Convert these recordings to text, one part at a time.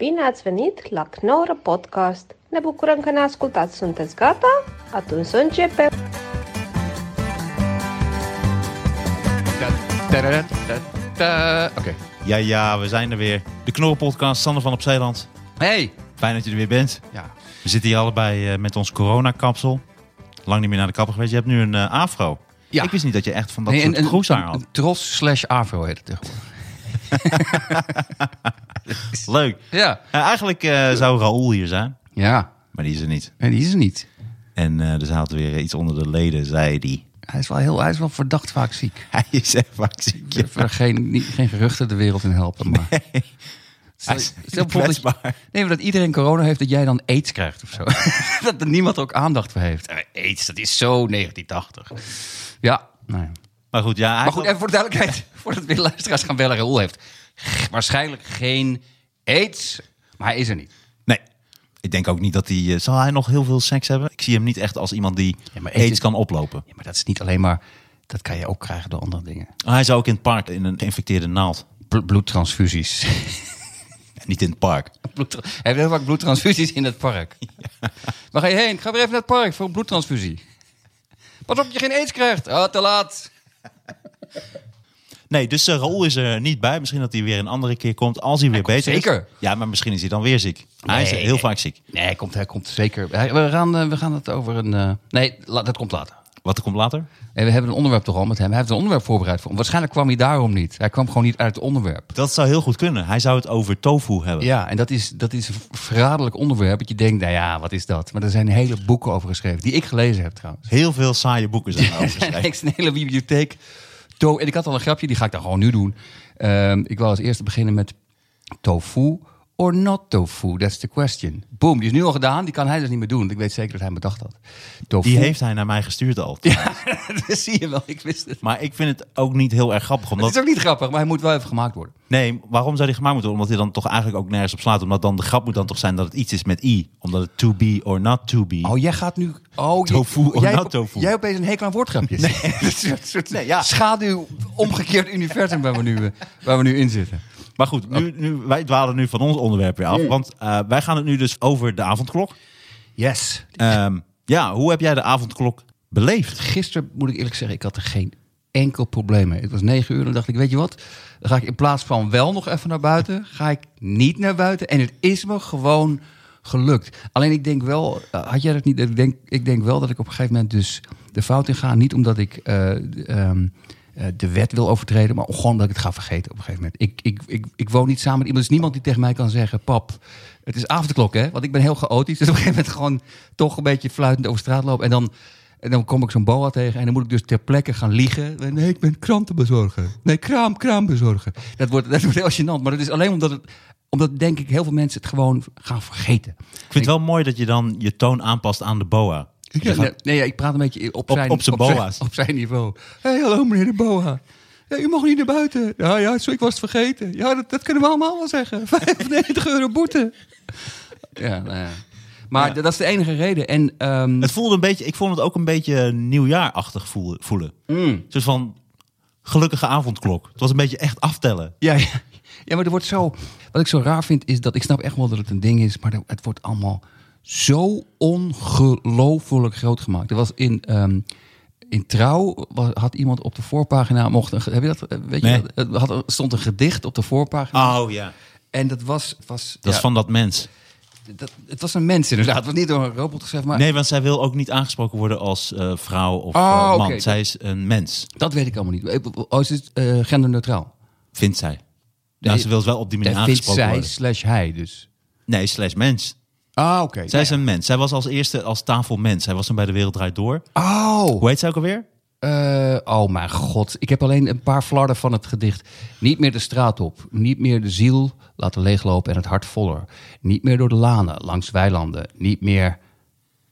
Bine ați venit la Knorr Podcast! Ne bucurăm că ne ascultați! Sunteți gata? Atunci să începem! Oké. Ja, ja, we zijn er weer. De Knorrenpodcast, Sander van op Zeeland. Hey. Fijn dat je er weer bent. Ja. We zitten hier allebei eh, met ons coronakapsel. Lang niet meer naar de kapper geweest. Je hebt nu een eh, afro. Ja. Ik wist niet dat je echt van dat Nee, soort kroeshaar een, had. een tros slash afro heet het. Leuk. Ja. Eh, eigenlijk eh, zou Raoul hier zijn, Ja. maar die is er niet. En die is er niet. En eh dus hij had weer iets onder de leden, zei hij. Hij is wel, heel, hij is wel verdacht vaak ziek. Hij is echt vaak ziek. Ik wil er geen, niet, geen geruchten de wereld in helpen. Maar. Stel, Hij is stel bijvoorbeeld dat, nee, maar dat iedereen corona heeft, dat jij dan aids krijgt of zo. dat er niemand er ook aandacht voor heeft. Eh, Aids, dat is zo 1980. Ja, nee. Maar goed, ja. Maar goed, even voor de duidelijkheid. Voordat weer luisteraars gaan bellen. Raoul heeft waarschijnlijk geen aids. Maar hij is er niet. Nee. Ik denk ook niet dat hij... eh, zal hij nog heel veel seks hebben? Ik zie hem niet echt als iemand die Ja, maar aids kan oplopen. Ja, maar dat is niet alleen maar... Dat kan je ook krijgen door andere dingen. Hij zou ook in het park in een geïnfecteerde naald. Bl- bloedtransfusies. Niet in het park. Bloedtra- Hij heeft heel vaak bloedtransfusies in het park. Waar ga je heen? Ga weer even naar het park voor een bloedtransfusie. Pas op, je geen aids krijgt. Ah, te laat. Nee, dus uh, Raoul is er niet bij. Misschien dat hij weer een andere keer komt als hij weer beter zeker. is. Ja, maar misschien is hij dan weer ziek. hij is heel nee. vaak ziek. Nee, hij komt, hij komt zeker. We gaan, eh, we gaan het over een... eh, Nee, dat komt later. Wat er komt later? En we hebben een onderwerp toch al met hem. Hij heeft een onderwerp voorbereid voor. Waarschijnlijk kwam hij daarom niet. Hij kwam gewoon niet uit het onderwerp. Dat zou heel goed kunnen. Hij zou het over tofu hebben. Ja, en dat is, dat is een verraderlijk onderwerp. Dat je denkt, nou ja, wat is dat? Maar er zijn hele boeken over geschreven. Die ik gelezen heb trouwens. Heel veel saaie boeken zijn erover geschreven. Is een hele bibliotheek. En ik had al een grapje, die ga ik dan gewoon nu doen. Ehm, ik wil als eerste beginnen met tofu or not tofu. That's the question. Boom, die is nu al gedaan. Die kan hij dus niet meer doen. Ik weet zeker dat hij hem bedacht had. Tofu. Die heeft hij naar mij gestuurd al. Ja, dat zie je wel. Ik wist het. Maar ik vind het ook niet heel erg grappig. Het Omdat... is ook niet grappig, maar hij moet wel even gemaakt worden. Nee, waarom zou die gemaakt moeten worden? Omdat hij dan toch eigenlijk ook nergens op slaat. Omdat dan de grap moet dan toch zijn dat het iets is met i. Omdat het to be or not to be. Oh, jij gaat nu... Oh, je- Tofu or jij, not tofu? Jij opeens een hekel aan woordgrapjes. Nee. een soort, soort Nee, ja. schaduw omgekeerd universum waar we nu, eh, waar we nu in zitten. Maar goed, nu, nu, wij dwalen nu van ons onderwerp weer af. Want eh, wij gaan het nu dus over de avondklok. Yes. Ehm, ja, hoe heb jij de avondklok beleefd? Gisteren moet ik eerlijk zeggen, ik had er geen enkel probleem mee. Het was negen uur en dacht ik, weet je wat? Dan ga ik in plaats van wel nog even naar buiten, ga ik niet naar buiten. En het is me gewoon gelukt. Alleen ik denk wel, eh, had jij dat niet? Ik denk, ik denk wel dat ik op een gegeven moment dus de fout in ga. Niet omdat ik eh, ehm, eh, de wet wil overtreden, maar gewoon omdat ik het ga vergeten op een gegeven moment. Ik, ik, ik, ik woon niet samen met iemand. Er is niemand die tegen mij kan zeggen, pap, het is avondklok hè. Want ik ben heel chaotisch. Dus op een gegeven moment gewoon toch een beetje fluitend over straat lopen. En dan... En dan kom ik zo'n boa tegen en dan moet ik dus ter plekke gaan liegen. Nee, ik ben krantenbezorger. Nee, kraam, kraambezorger. Dat wordt, dat wordt heel gênant. Maar dat is alleen omdat, het, omdat denk ik heel veel mensen het gewoon gaan vergeten. Ik vind het wel mooi dat je dan je toon aanpast aan de boa. Ja, nee, nee, ja, ik praat een beetje op, zijn, op zijn boa's. Op zijn niveau. Hé, hey, hallo meneer de boa. Ja, u mag niet naar buiten. Ja, ja, sorry, ik was het vergeten. Ja, dat, dat kunnen we allemaal wel zeggen. 95 euro boete. Ja, nou ja. Maar Ja. dat is de enige reden. En, ehm, Het voelde een beetje, ik vond het ook een beetje nieuwjaarachtig voelen. mm. Van gelukkige avondklok. Het was een beetje echt aftellen. Ja, ja. ja, maar er wordt zo. Wat ik zo raar vind, is dat ik snap echt wel dat het een ding is, maar het wordt allemaal zo ongelooflijk groot gemaakt. Er was in. ehm, in Trouw had iemand op de voorpagina mocht een, heb je dat eh, weet Nee. je had, stond een gedicht op de voorpagina Oh ja. en dat was was Dat ja, is van dat mens. dat, het was een mens inderdaad het was niet door een robot geschreven maar Nee, want zij wil ook niet aangesproken worden als eh, vrouw of Oh, eh, man. Zij is een mens, dat weet ik allemaal niet oh is het genderneutraal vindt zij. Ja, Nee, ze wil wel op die manier dat vindt aangesproken zij worden. slash hij dus Nee, slash mens. Ah oké Zij is een mens. Zij was als eerste als tafelmens. Zij was toen bij de Wereld Draait Door. oh Hoe heet zij ook alweer? Eh, oh mijn god. Ik heb alleen een paar flarden van het gedicht. Niet meer de straat op. Niet meer de ziel laten leeglopen en het hart voller. Niet meer door de lanen, langs weilanden. Niet meer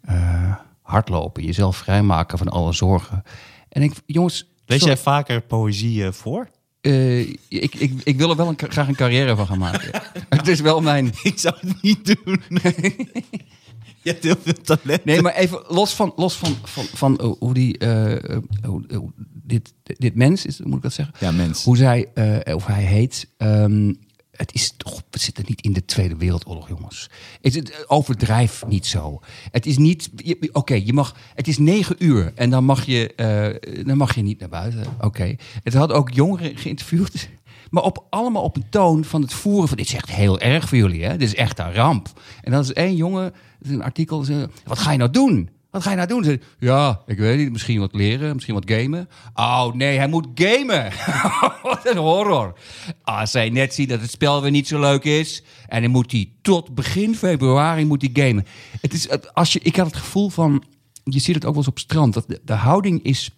eh, hardlopen. Jezelf vrijmaken van alle zorgen. En ik, jongens... Lees sorry, jij vaker poëzie eh, voor? Eh, ik, ik, ik wil er wel een, graag een carrière van gaan maken. het is wel mijn... Ik zou het niet doen. je hebt heel veel talent. Nee, maar even los van, los van, van, van eh, hoe die... eh, hoe, hoe dit, dit mens is, moet ik dat zeggen? Ja, mens. Hoe zij, eh, of hij heet, ehm, het is toch, we zitten niet in de Tweede Wereldoorlog, jongens. Het, het overdrijf niet zo. Het is niet, oké, je mag, het is negen uur en dan mag je, eh, dan mag je niet naar buiten. Oké. Het had ook jongeren geïnterviewd. Maar op, allemaal op een toon van het voeren van... dit is echt heel erg voor jullie, hè? Dit is echt een ramp. En dan is één jongen, een artikel... Wat ga je nou doen? Wat ga je nou doen? Ja, ik weet niet. Misschien wat leren, misschien wat gamen. Oh nee, hij moet gamen. wat een horror. Als hij net ziet dat het spel weer niet zo leuk is... en dan moet hij tot begin februari moet hij gamen. Het is, als je, ik had het gevoel van... Je ziet het ook wel eens op strand. Dat de, houding is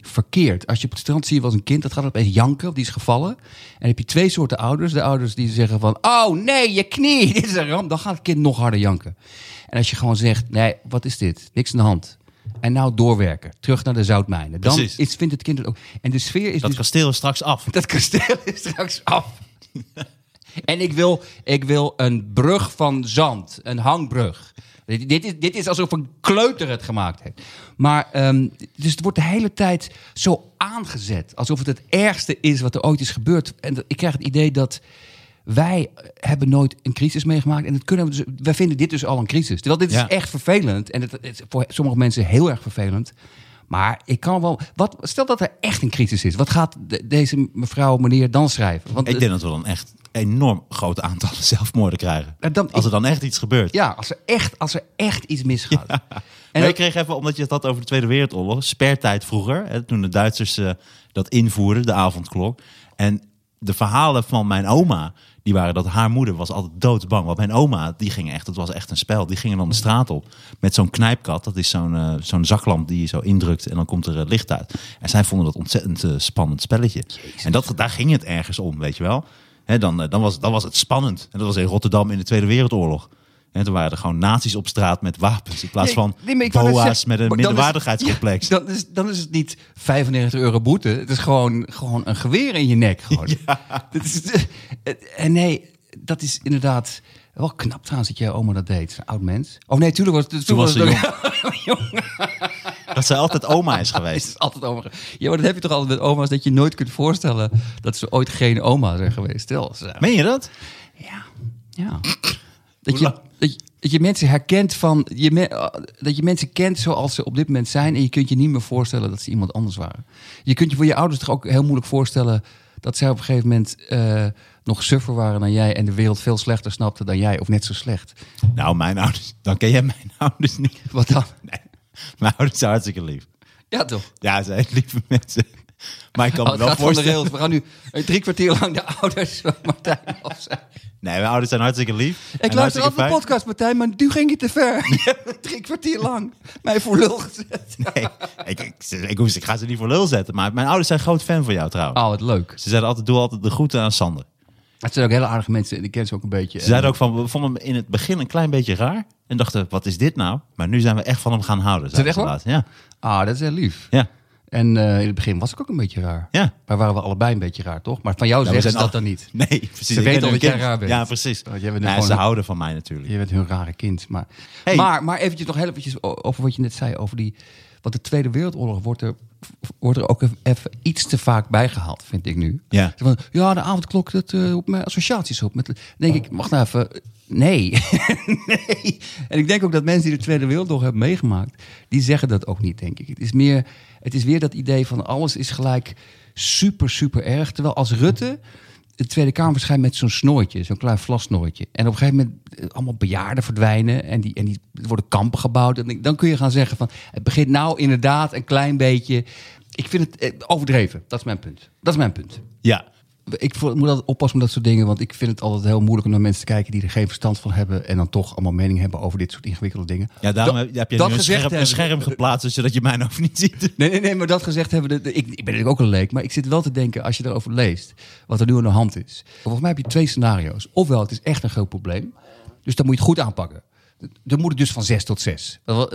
verkeerd. Als je op het strand zie je wel eens een kind, dat gaat opeens janken, of die is gevallen. En dan heb je twee soorten ouders. De ouders die zeggen van, oh nee, je knie, dit is een ramp. Dan gaat het kind nog harder janken. En als je gewoon zegt, nee, wat is dit? Niks aan de hand. En nou doorwerken, terug naar de zoutmijnen. Dan Precies. is, vindt het kind het ook. En de sfeer is Dat dus kasteel is straks af. dat kasteel is straks af. en ik wil, ik wil een brug van zand, een hangbrug. Dit, dit, is, dit is alsof een kleuter het gemaakt heeft. Maar, ehm, dus het wordt de hele tijd zo aangezet. Alsof het het ergste is wat er ooit is gebeurd. En ik krijg het idee dat wij hebben nooit een crisis meegemaakt. En dat kunnen we dus, wij vinden dit dus al een crisis. Terwijl dit Ja. is echt vervelend. En het, is voor sommige mensen heel erg vervelend. Maar ik kan wel. Wat, stel dat er echt een crisis is. Wat gaat de- deze mevrouw, meneer dan schrijven? Want Ik denk dat we dan echt enorm grote aantallen zelfmoorden krijgen. Dan- Als er dan echt iets gebeurt. ja, als er echt, als er echt iets misgaat. En ik kreeg even, omdat je het had over de Tweede Wereldoorlog, spertijd vroeger, hè, toen de Duitsers eh, dat invoerden, de avondklok. En de verhalen van mijn oma, die waren dat haar moeder was altijd doodsbang. Want mijn oma, die ging echt, het was echt een spel, die gingen dan de straat op met zo'n knijpkat. Dat is zo'n eh, zo'n zaklamp die je zo indrukt en dan komt er eh, licht uit. En zij vonden dat ontzettend eh, spannend spelletje. En dat, daar ging het ergens om, weet je wel. Hè, dan, dan, was, dan was het spannend. En dat was in Rotterdam in de Tweede Wereldoorlog. En toen waren er gewoon nazi's op straat met wapens. In plaats van nee, boa's met een dan is- minderwaardigheidscomplex. Ja, dan, is, dan is het niet 95 euro boete. Het is gewoon, gewoon een geweer in je nek. Gewoon. Dat is, en nee, dat is inderdaad wel knap trouwens dat jij oma dat deed. Een oud mens. Oh nee, tuurlijk was het... Toen was ze het jong. Dat zij altijd oma is is geweest. het altijd over. Ja, maar dat heb je toch altijd met oma's dat je nooit kunt voorstellen dat ze ooit geen oma zijn geweest. Stel, ze, Meen je dat? ja, ja. Dat je, dat, je, dat je mensen herkent van je me- eh, dat je mensen kent zoals ze op dit moment zijn en je kunt je niet meer voorstellen dat ze iemand anders waren. Je kunt je voor je ouders toch ook heel moeilijk voorstellen dat zij op een gegeven moment eh, nog suffer waren dan jij en de wereld veel slechter snapte dan jij of net zo slecht. Nou, mijn ouders. Dan ken jij mijn ouders niet. Wat dan? Nee. Mijn ouders zijn hartstikke lief. Ja toch? Ja, ze zijn lieve mensen. Maar ik kan Oh, me wel voorstellen. We gaan nu een drie kwartier lang de ouders van Martijn zijn. Nee, mijn ouders zijn hartstikke lief. Ik luister altijd de podcast, Martijn, maar nu ging je te ver. Drie kwartier lang mij voor lul gezet. Nee, ik, ik, ik, ga ze niet voor lul zetten. Maar mijn ouders zijn groot fan van jou trouwens. Oh, wat leuk. Ze zeiden altijd, doe altijd de groeten aan Sander. Het zijn ook hele aardige mensen. en Ik ken ze ook een beetje. Ze zeiden ook van, we vonden hem in het begin een klein beetje raar. En dachten, wat is dit nou? Maar nu zijn we echt van hem gaan houden. Is het echt laatst. Ja, Ah, dat is heel lief. ja, En eh, in het begin was ik ook een beetje raar. ja. Maar waren we allebei een beetje raar, toch? Maar van jou Nou, we zeggen ze dat dan niet. Nee, precies. Ze Ik weten al dat jij raar bent. Ja, precies. Want jij bent Nee, gewoon ze houden van mij natuurlijk. Je bent hun rare kind. Maar, Hey. maar, maar eventjes nog heel eventjes over wat je net zei. Over die, want de Tweede Wereldoorlog wordt er, wordt er ook even iets te vaak bijgehaald, vind ik nu. Ja. Van, ja, de avondklok, dat uh, roept mijn associaties op. Met, dan denk ik, wacht nou even. Nee. nee. En ik denk ook dat mensen die de Tweede Wereldoorlog hebben meegemaakt, die zeggen dat ook niet, denk ik. Het is, meer, het is weer dat idee van alles is gelijk super, super erg. Terwijl als Rutte de Tweede Kamer verschijnt met zo'n snoortje, zo'n klein vlasnoortje. En op een gegeven moment eh, allemaal bejaarden verdwijnen en, die, en die, worden kampen gebouwd. En dan kun je gaan zeggen van, het begint nou inderdaad een klein beetje... Ik vind het eh, overdreven, dat is mijn punt. Dat is mijn punt. Ja, Ik moet altijd oppassen met dat soort dingen, want ik vind het altijd heel moeilijk om naar mensen te kijken die er geen verstand van hebben en dan toch allemaal mening hebben over dit soort ingewikkelde dingen. ja daarom heb- je nu een scherm, een hebben- scherm geplaatst, zodat je mij nou niet ziet. Nee, nee, nee, maar dat gezegd hebben, ik, ik ben natuurlijk ook een leek, maar ik zit wel te denken als je erover leest, wat er nu aan de hand is. Volgens mij heb je twee scenario's. Ofwel, het is echt een groot probleem, dus dan moet je het goed aanpakken. Dan moet het dus van zes tot zes. Dan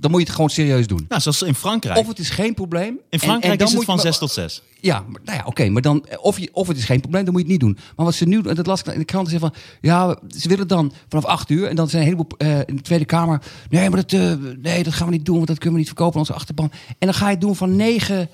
dan moet je het gewoon serieus doen. Nou, zoals in Frankrijk. Of het is geen probleem. in Frankrijk en, en dan is het van je- 6 tot 6. Ja, maar, nou ja, oké, maar dan, of, je, of het is geen probleem, dan moet je het niet doen. Maar wat ze nu, en dat las ik in de krant, zeggen van, ja, ze willen dan vanaf acht uur, en dan zijn een heleboel eh, in de Tweede Kamer, nee, maar dat, eh, nee, dat gaan we niet doen, want dat kunnen we niet verkopen aan onze achterban. En dan ga je het doen van negen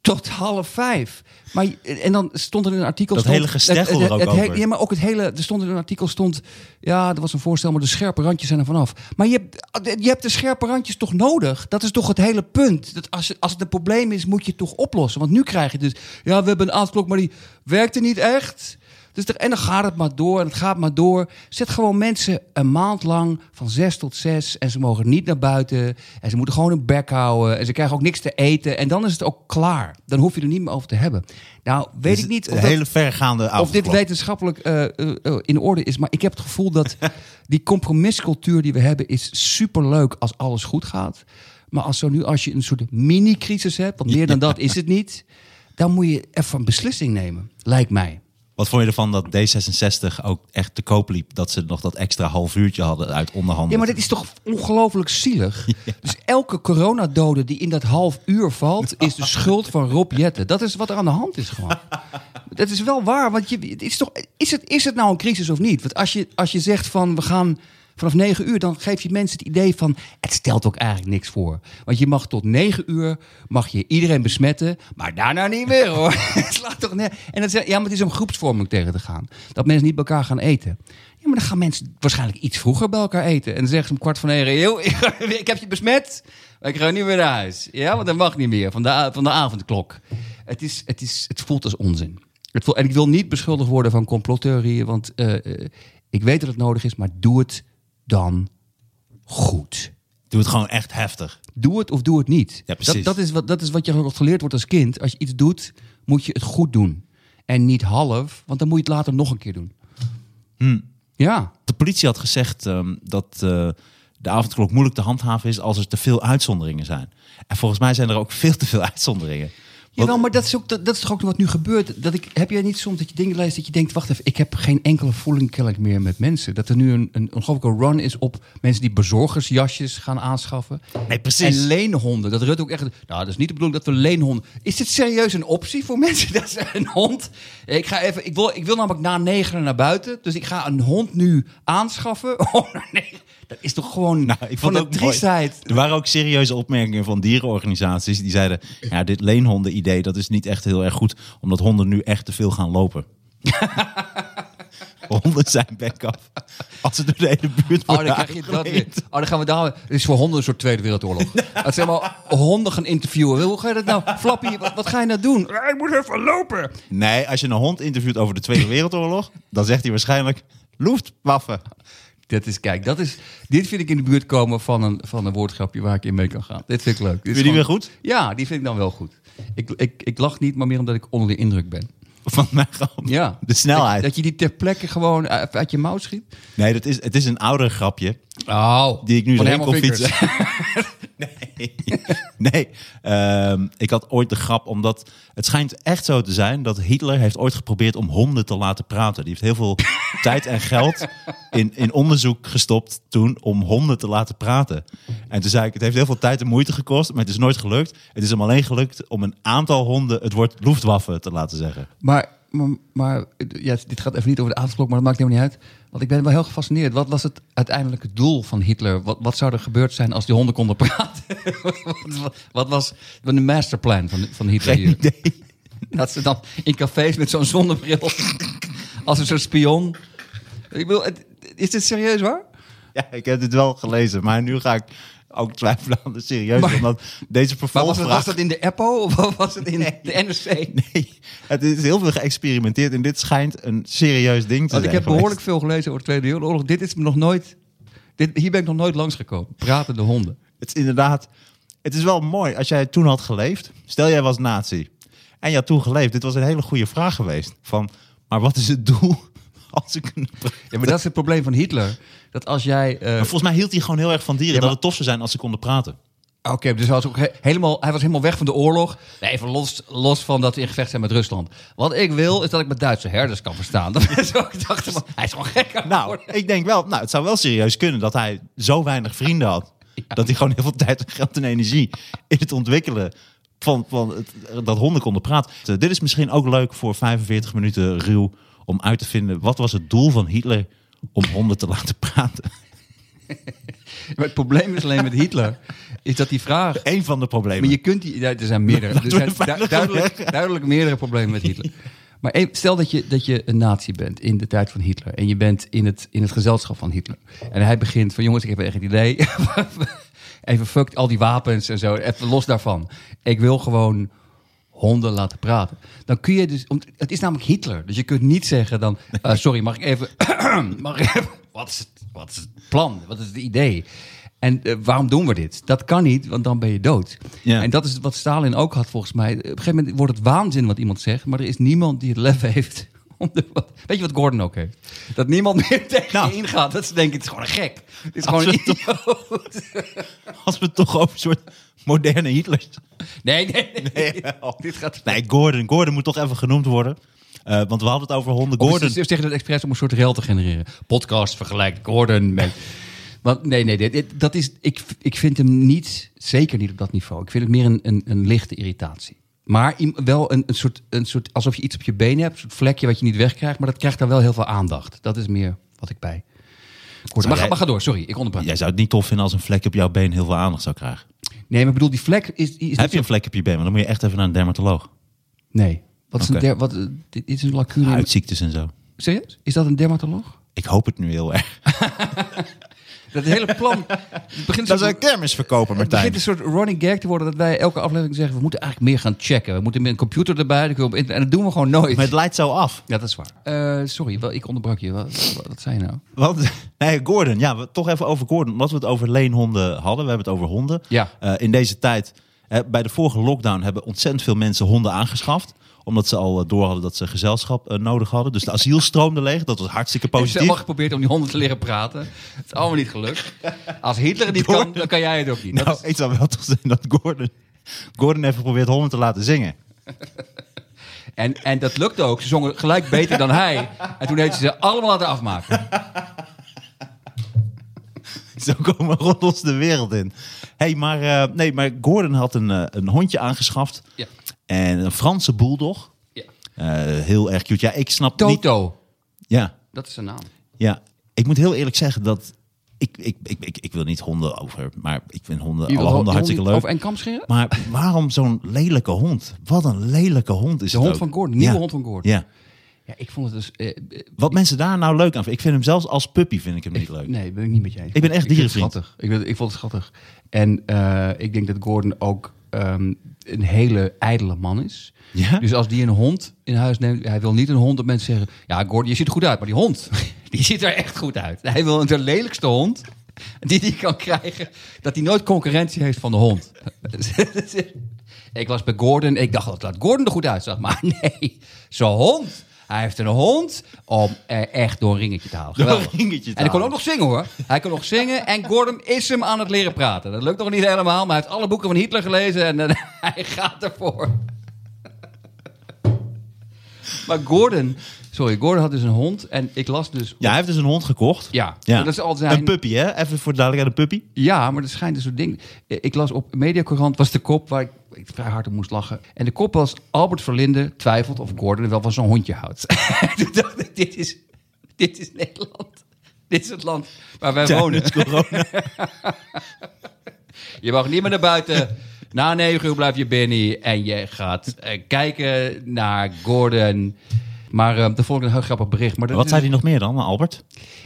tot half vijf. Maar, en dan stond er in een artikel... Dat stond, hele gesteggel er ook he- over. Ja, maar ook het hele... Er stond in een artikel stond... Ja, er was een voorstel, maar de scherpe randjes zijn er vanaf. Maar je hebt, je hebt de scherpe randjes toch nodig? Dat is toch het hele punt? Dat als, als het een probleem is, moet je het toch oplossen? Want nu krijg je dus... Ja, we hebben een avondklok, maar die werkte niet echt... Dus er, en dan gaat het maar door en het gaat maar door. Zet gewoon mensen een maand lang van zes tot zes. En ze mogen niet naar buiten. En ze moeten gewoon hun bek houden. En ze krijgen ook niks te eten. En dan is het ook klaar. Dan hoef je er niet meer over te hebben. Nou, weet Dus ik niet Een of, dat- hele vergaande of dit wetenschappelijk eh, eh, eh, in orde is. Maar ik heb het gevoel dat die compromiscultuur die we hebben... is superleuk als alles goed gaat. Maar als, zo nu, als je een soort mini-crisis hebt... want meer dan dat is het niet... dan moet je even een beslissing nemen, lijkt mij. Wat vond je ervan dat D66 ook echt te koop liep? Dat ze nog dat extra half uurtje hadden uit onderhandelen. Ja, maar dit is toch ongelooflijk zielig? Dus elke coronadode die in dat half uur valt... is de schuld van Rob Jetten. Dat is wat er aan de hand is gewoon. Dat is wel waar, want je, het is, toch, is, het, is het nou een crisis of niet? Want als je, als je zegt van we gaan vanaf negen uur... dan geef je mensen het idee van het stelt ook eigenlijk niks voor. Want je mag tot negen uur mag je iedereen besmetten... maar daarna niet meer hoor. Het slaat toch neer. En dan zeg, ja, maar het is om groepsvorming tegen te gaan. Dat mensen niet bij elkaar gaan eten. Ja, maar dan gaan mensen waarschijnlijk iets vroeger bij elkaar eten. En dan zeggen ze om kwart van negen... "Joh, ik, heb je besmet, maar ik ga niet meer naar huis. Ja, want dat mag niet meer van de, van de avondklok. Het, is, het, is, het voelt als onzin. Het voelt, en ik wil niet beschuldigd worden van complottheorieën... want eh, eh, ik weet dat het nodig is, maar doe het dan goed. Doe het gewoon echt heftig. Doe het of doe het niet. Ja, precies. Dat, dat, is wat, dat is wat je geleerd wordt als kind. Als je iets doet, moet je het goed doen. En niet half, want dan moet je het later nog een keer doen. Hmm. Ja, De politie had gezegd ehm, dat eh, de avondklok moeilijk te handhaven is als er te veel uitzonderingen zijn. En volgens mij zijn er ook veel te veel uitzonderingen. Jawel, maar dat is, ook, dat, dat is toch ook wat nu gebeurt. Dat ik, heb jij niet soms dat je dingen leest dat je denkt... wacht even, ik heb geen enkele voeling kennelijk meer met mensen. Dat er nu een, een ongelooflijke run is op mensen die bezorgersjasjes gaan aanschaffen. Nee, precies. En leenhonden. Dat Rutte ook echt... Nou, dat is niet de bedoeling dat we leenhonden... Is dit serieus een optie voor mensen? Dat ze een hond... Ik, ga even, ik, wil, ik wil namelijk na negen naar buiten. Dus ik ga een hond nu aanschaffen. Oh, nee. Dat is toch gewoon Nou, ik van vond de het ook mooi. triestheid. Er waren ook serieuze opmerkingen van dierenorganisaties. Die zeiden, ja, dit leenhonden-idee, dat is niet echt heel erg goed. Omdat honden nu echt te veel gaan lopen. honden zijn bek af. Als ze door de hele buurt Oh, dan krijg je dat weer. Oh, dan gaan we daar. Het is voor honden een soort Tweede Wereldoorlog. Dat zeg maar honden gaan interviewen. Hoe ga je dat nou? Flappy, wat, wat ga je nou doen? Ik moet even lopen. Nee, als je een hond interviewt over de Tweede Wereldoorlog, dan zegt hij waarschijnlijk Luftwaffe. Dat is, kijk, dat is, dit vind ik in de buurt komen van een, van een woordgrapje waar ik in mee kan gaan. Dit vind ik leuk. Dit Vind je die weer goed? Ja, die vind ik dan wel goed. Ik, ik, ik lach niet, maar meer omdat ik onder de indruk ben. Van mij gewoon Ja. de snelheid. Dat, dat je die ter plekke gewoon uit, je mouw schiet. Nee, dat is, het is een ouder grapje Oh, die ik nu erin kon fietsen. Nee. Ehm, ik had ooit de grap, omdat het schijnt echt zo te zijn dat Hitler heeft ooit geprobeerd om honden te laten praten. Die heeft heel veel tijd en geld in, in onderzoek gestopt toen om honden te laten praten. En toen zei ik, het heeft heel veel tijd en moeite gekost, maar het is nooit gelukt. Het is hem alleen gelukt om een aantal honden het woord Luftwaffe te laten zeggen. Maar, maar, maar ja, dit gaat even niet over de avondklok, maar dat maakt helemaal niet uit. Want ik ben wel heel gefascineerd. Wat was het uiteindelijke doel van Hitler? Wat, wat zou er gebeurd zijn als die honden konden praten? wat, wat, wat was de masterplan van, van Hitler Geen hier? idee. Dat ze dan in cafés met zo'n zonnebril, als een soort spion. Ik bedoel, is dit serieus waar? Ja, ik heb dit wel gelezen, maar nu ga ik ook twijfelen aan de serieus. Maar- omdat deze Maar was, het, vervolgvraag... was dat in de EPO of was het in de NRC? Nee, het is heel veel geëxperimenteerd en dit schijnt een serieus ding te Want ik zijn heb behoorlijk veel gelezen over de Tweede Wereldoorlog. Dit is me nog nooit. Dit, hier ben ik nog nooit langsgekomen. Pratende honden. Het is inderdaad, het is wel mooi als jij toen had geleefd. Stel jij was nazi en je had toen geleefd. Dit was een hele goede vraag geweest. Van, maar wat is het doel als ze kunnen praten? Ja, maar dat is het probleem van Hitler. Dat als jij. eh, Maar volgens mij hield hij gewoon heel erg van dieren. Ja, maar- Dat het tof zou zijn als ze konden praten. Oké, dus hij was, ook he- helemaal, hij was helemaal weg van de oorlog. Nee, even los, los van dat we in gevecht zijn met Rusland. Wat ik wil, is dat ik met Duitse herders kan verstaan. Dat is ook, ik dacht, hij is gewoon gek aan Nou, worden. ik denk wel, nou, het zou wel serieus kunnen dat hij zo weinig vrienden had. Dat hij gewoon heel veel tijd, en geld en energie in het ontwikkelen van, van het, dat honden konden praten. Eh, dit is misschien ook leuk voor 45 minuten ruw om uit te vinden wat was het doel van Hitler om honden te laten praten. Maar het probleem is alleen met Hitler. is dat die vraag... Eén van de problemen. Maar je kunt die... ja, er zijn meerdere. Er zijn du- duidelijk, duidelijk meerdere problemen met Hitler. Maar even- stel dat je, dat je een nazi bent in de tijd van Hitler. En je bent in het, in het gezelschap van Hitler. En hij begint van jongens, ik heb echt het idee. even fuck al die wapens en zo. Even los daarvan. Ik wil gewoon honden laten praten. Dan kun je dus... Het is namelijk Hitler. Dus je kunt niet zeggen dan... eh, sorry, mag ik even... mag ik even wat, is het, wat is het plan? Wat is het idee? En eh, waarom doen we dit? Dat kan niet, want dan ben je dood. Ja. En dat is wat Stalin ook had volgens mij. Op een gegeven moment wordt het waanzin wat iemand zegt... maar er is niemand die het lef heeft... Om de, wat, weet je wat Gordon ook heeft? Dat niemand meer tegen Nou. je ingaat. Dat ze denken, het is gewoon een gek. Het is Als gewoon een we idioot. Als we het toch over een soort moderne Hitlers... Nee, nee, nee. Nee, Dit gaat... nee Gordon. Gordon moet toch even genoemd worden. Eh, want we hadden het over honden. Of Gordon. ze zeggen het expres om een soort rel te genereren. Podcast vergelijkt Gordon met... Want nee, nee, dit, dit- dat is, ik, ik vind hem niet, zeker niet op dat niveau. Ik vind het meer een, een, een lichte irritatie. Maar wel een, een, soort, een soort, alsof je iets op je been hebt, een soort vlekje wat je niet wegkrijgt. Maar dat krijgt dan wel heel veel aandacht. Dat is meer wat ik bij. Maar, ga- jij- maar ga door, sorry, ik onderbrak. Jij zou het niet tof vinden als een vlek op jouw been heel veel aandacht zou krijgen. Nee, maar ik bedoel, die vlek is... is Heb je een vlek op je been? Maar dan moet je echt even naar een dermatoloog. Nee. Wat is Oké. een der, wat, eh, dit is een lacune. Huidziektes en zo. Serieus? Is dat een dermatoloog? Ik hoop het nu heel erg. Dat hele plan... Het begint Dat is een kermisverkoper, Het begint een soort running gag te worden dat wij elke aflevering zeggen... we moeten eigenlijk meer gaan checken. We moeten met een computer erbij. En dat doen we gewoon nooit. Maar het leidt zo af. Ja, dat is waar. Eh, sorry, wel, ik onderbrak je. Wat, wat, wat zei je nou? Want, nee, Gordon. Ja, we, toch even over Gordon. Omdat we het over leenhonden hadden. We hebben het over honden. Ja. Eh, in deze tijd, eh, bij de vorige lockdown, hebben ontzettend veel mensen honden aangeschaft. Omdat ze al eh, door hadden dat ze gezelschap eh, nodig hadden. Dus de asiel stroomde leeg. Dat was hartstikke Ik heb positief. helemaal geprobeerd om die honden te leren praten. Het is allemaal niet gelukt. Als Hitler het niet kan, dan kan jij het ook niet. Dat Nou, is- ik zou wel toch zeggen dat Gordon, Gordon heeft geprobeerd honden te laten zingen. en, en dat lukte ook. Ze zongen gelijk beter dan hij. En toen heeft ze ze allemaal laten afmaken. Zo komen roddels de wereld in. hey, maar, eh, nee, maar Gordon had een, een hondje aangeschaft. Ja. En een Franse bulldog. ja. Eh, heel erg cute. Ja, ik snap niet... Toto. Ja, Dat is zijn naam. ja. Ik moet heel eerlijk zeggen dat... Ik, ik, ik, ik, ik wil niet honden over... Maar ik vind honden, alle honden hartstikke leuk. Over en kam scheren? Maar waarom zo'n lelijke hond? Wat een lelijke hond is De het hond ook. van Gordon. Nieuwe Ja. hond van Gordon. Ja. Ja, ik vond het dus... eh, eh, Wat mensen daar nou leuk aan vinden. Ik vind hem zelfs als puppy vind ik hem niet leuk. Nee, ben ik niet met je eens. Ik ben echt dierenvriend. schattig. Ik, vind- ik vond het schattig. En eh, ik denk dat Gordon ook ehm, een hele ijdele man is. Ja? Dus als die een hond in huis neemt, hij wil niet een hond dat mensen zeggen: Ja, Gordon, je ziet er goed uit, maar die hond, die ziet er echt goed uit. Hij wil de lelijkste hond die hij kan krijgen, dat hij nooit concurrentie heeft van de hond. ik was bij Gordon, ik dacht dat Gordon er goed uitzag, maar nee, zo'n hond. Hij heeft een hond om echt door een ringetje te halen. Door een ringetje te en hij kon ook nog zingen hoor. Hij kon nog zingen en Gordon is hem aan het leren praten. Dat lukt nog niet helemaal, maar hij heeft alle boeken van Hitler gelezen en eh, hij gaat ervoor. Maar Gordon, sorry, Gordon had dus een hond en ik las dus... Ja, hij heeft dus een hond gekocht. Ja, dat is al zijn... Een puppy, hè? Even voor de duidelijkheid, een puppy. Ja, maar er schijnt een soort ding. Eh, Ik las op Mediacorant was de kop waar ik, ik vrij hard om moest lachen. En de kop was Albert Verlinde twijfelt of Gordon wel van zo'n hondje houdt. Toen dacht ik, dit is, dit is Nederland. Dit is het land waar wij wonen. Tijdens corona. Je mag niet meer naar buiten. Na negen uur blijf je binnen en je gaat eh, kijken naar Gordon. Maar eh de volgende een heel grappig bericht. Maar Wat is- zei hij nog meer dan, Albert?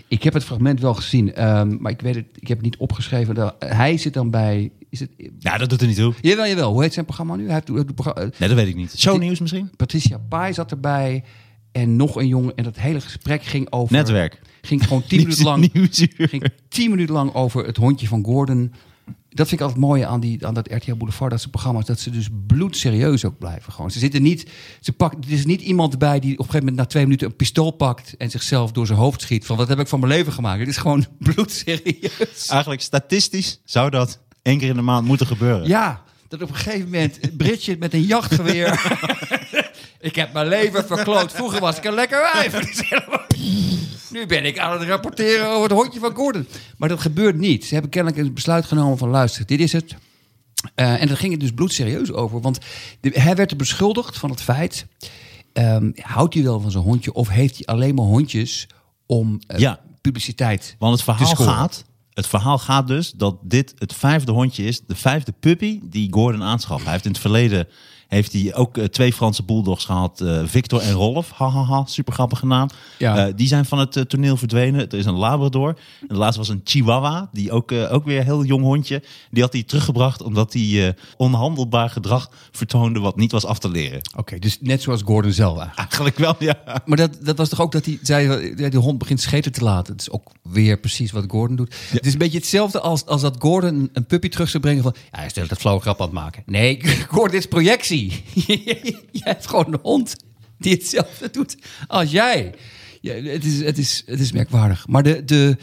Ik heb het fragment wel gezien, ehm, maar ik weet het, ik heb het niet opgeschreven. Dat- Hij zit dan bij. Is het, Ja, dat doet er niet toe. Jawel, jawel. Hoe heet zijn programma nu? Hij heeft het programma, Nee, dat weet ik niet. Shownieuws misschien? Patricia Pai zat erbij. En nog een jongen. En dat hele gesprek ging over. Netwerk. Ging gewoon tien minuten lang. Ging tien minuten lang over het hondje van Gordon. Dat vind ik altijd mooi aan, die, aan dat RTL Boulevard, dat ze programma's, dat ze dus bloedserieus ook blijven. Gewoon. Ze zitten niet, ze pakt, er is niet iemand bij die op een gegeven moment na twee minuten een pistool pakt en zichzelf door zijn hoofd schiet van wat heb ik van mijn leven gemaakt. Het is gewoon bloedserieus. Eigenlijk statistisch zou dat één keer in de maand moeten gebeuren. Ja, dat op een gegeven moment Bridget met een jachtgeweer. ik heb mijn leven verkloot. Vroeger was ik een lekker wijf. Nu ben ik aan het rapporteren over het hondje van Gordon. Maar dat gebeurt niet. Ze hebben kennelijk een besluit genomen van luister, dit is het. Eh, en daar ging het dus bloedserieus over. Want de- hij werd er beschuldigd van het feit... ehm, houdt hij wel van zijn hondje of heeft hij alleen maar hondjes om eh, Ja. publiciteit Want het verhaal gaat het verhaal gaat dus dat dit het vijfde hondje is, de vijfde puppy die Gordon aanschaft. Hij heeft in het verleden heeft hij ook eh, twee Franse bulldogs gehad, eh, Victor en Rolf. Hahaha, super grappige naam. Ja. Eh, die zijn van het toneel verdwenen. Er is een Labrador. En de laatste was een Chihuahua, die ook, ook weer een heel jong hondje. Die had hij teruggebracht omdat hij onhandelbaar gedrag vertoonde wat niet was af te leren. Oké, dus net zoals Gordon zelf eigenlijk. Eigenlijk wel, ja. Maar dat, dat was toch ook dat hij zei, ja, die hond begint scheten te laten. Het is ook weer precies wat Gordon doet. Het is een beetje hetzelfde als, als dat Gordon een, puppy terug zou brengen van... Ja, hij stelt het flauwe grap aan het maken. Nee, Gordon, dit is projectie. jij hebt gewoon een hond die hetzelfde doet als jij. Ja, het, is, het, is, het is merkwaardig. Maar, de, de,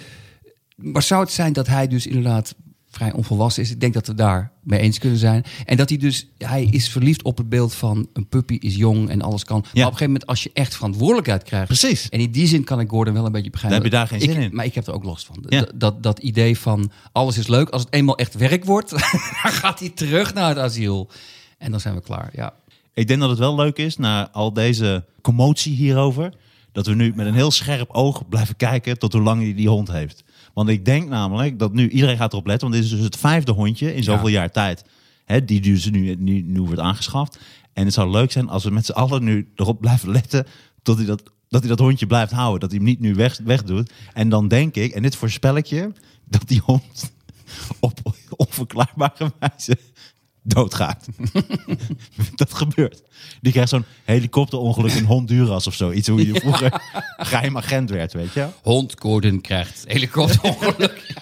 maar zou het zijn dat hij dus inderdaad vrij onvolwassen is? Ik denk dat we daar mee eens kunnen zijn. En dat hij dus, hij is verliefd op het beeld van een puppy is jong en alles kan. Maar op een gegeven moment als je echt verantwoordelijkheid krijgt. Precies. En in die zin kan ik Gordon wel een beetje begrijpen. Daar heb je daar geen Ik- zin in. Maar ik heb er ook last van. Ja. Dat, dat, dat idee van alles is leuk. Als het eenmaal echt werk wordt, dan gaat hij terug naar het asiel. En dan zijn we klaar. Ja. Ik denk dat het wel leuk is, na al deze commotie hierover, dat we nu met een heel scherp oog blijven kijken tot hoe lang hij die hond heeft. Want ik denk namelijk dat nu iedereen gaat erop letten, want dit is dus het vijfde hondje in zoveel Ja. jaar tijd, hè, die dus nu, nu, nu wordt aangeschaft. En het zou leuk zijn als we met z'n allen nu erop blijven letten tot hij dat, dat hij dat hondje blijft houden, dat hij hem niet nu weg, wegdoet. En dan denk ik, en dit voorspel ik je, dat die hond op onverklaarbare wijze doodgaat. dat gebeurt. Die krijgt zo'n helikopterongeluk in Honduras of zo. Iets hoe je vroeger geheim agent werd, weet je? Hond Gordon krijgt helikopterongeluk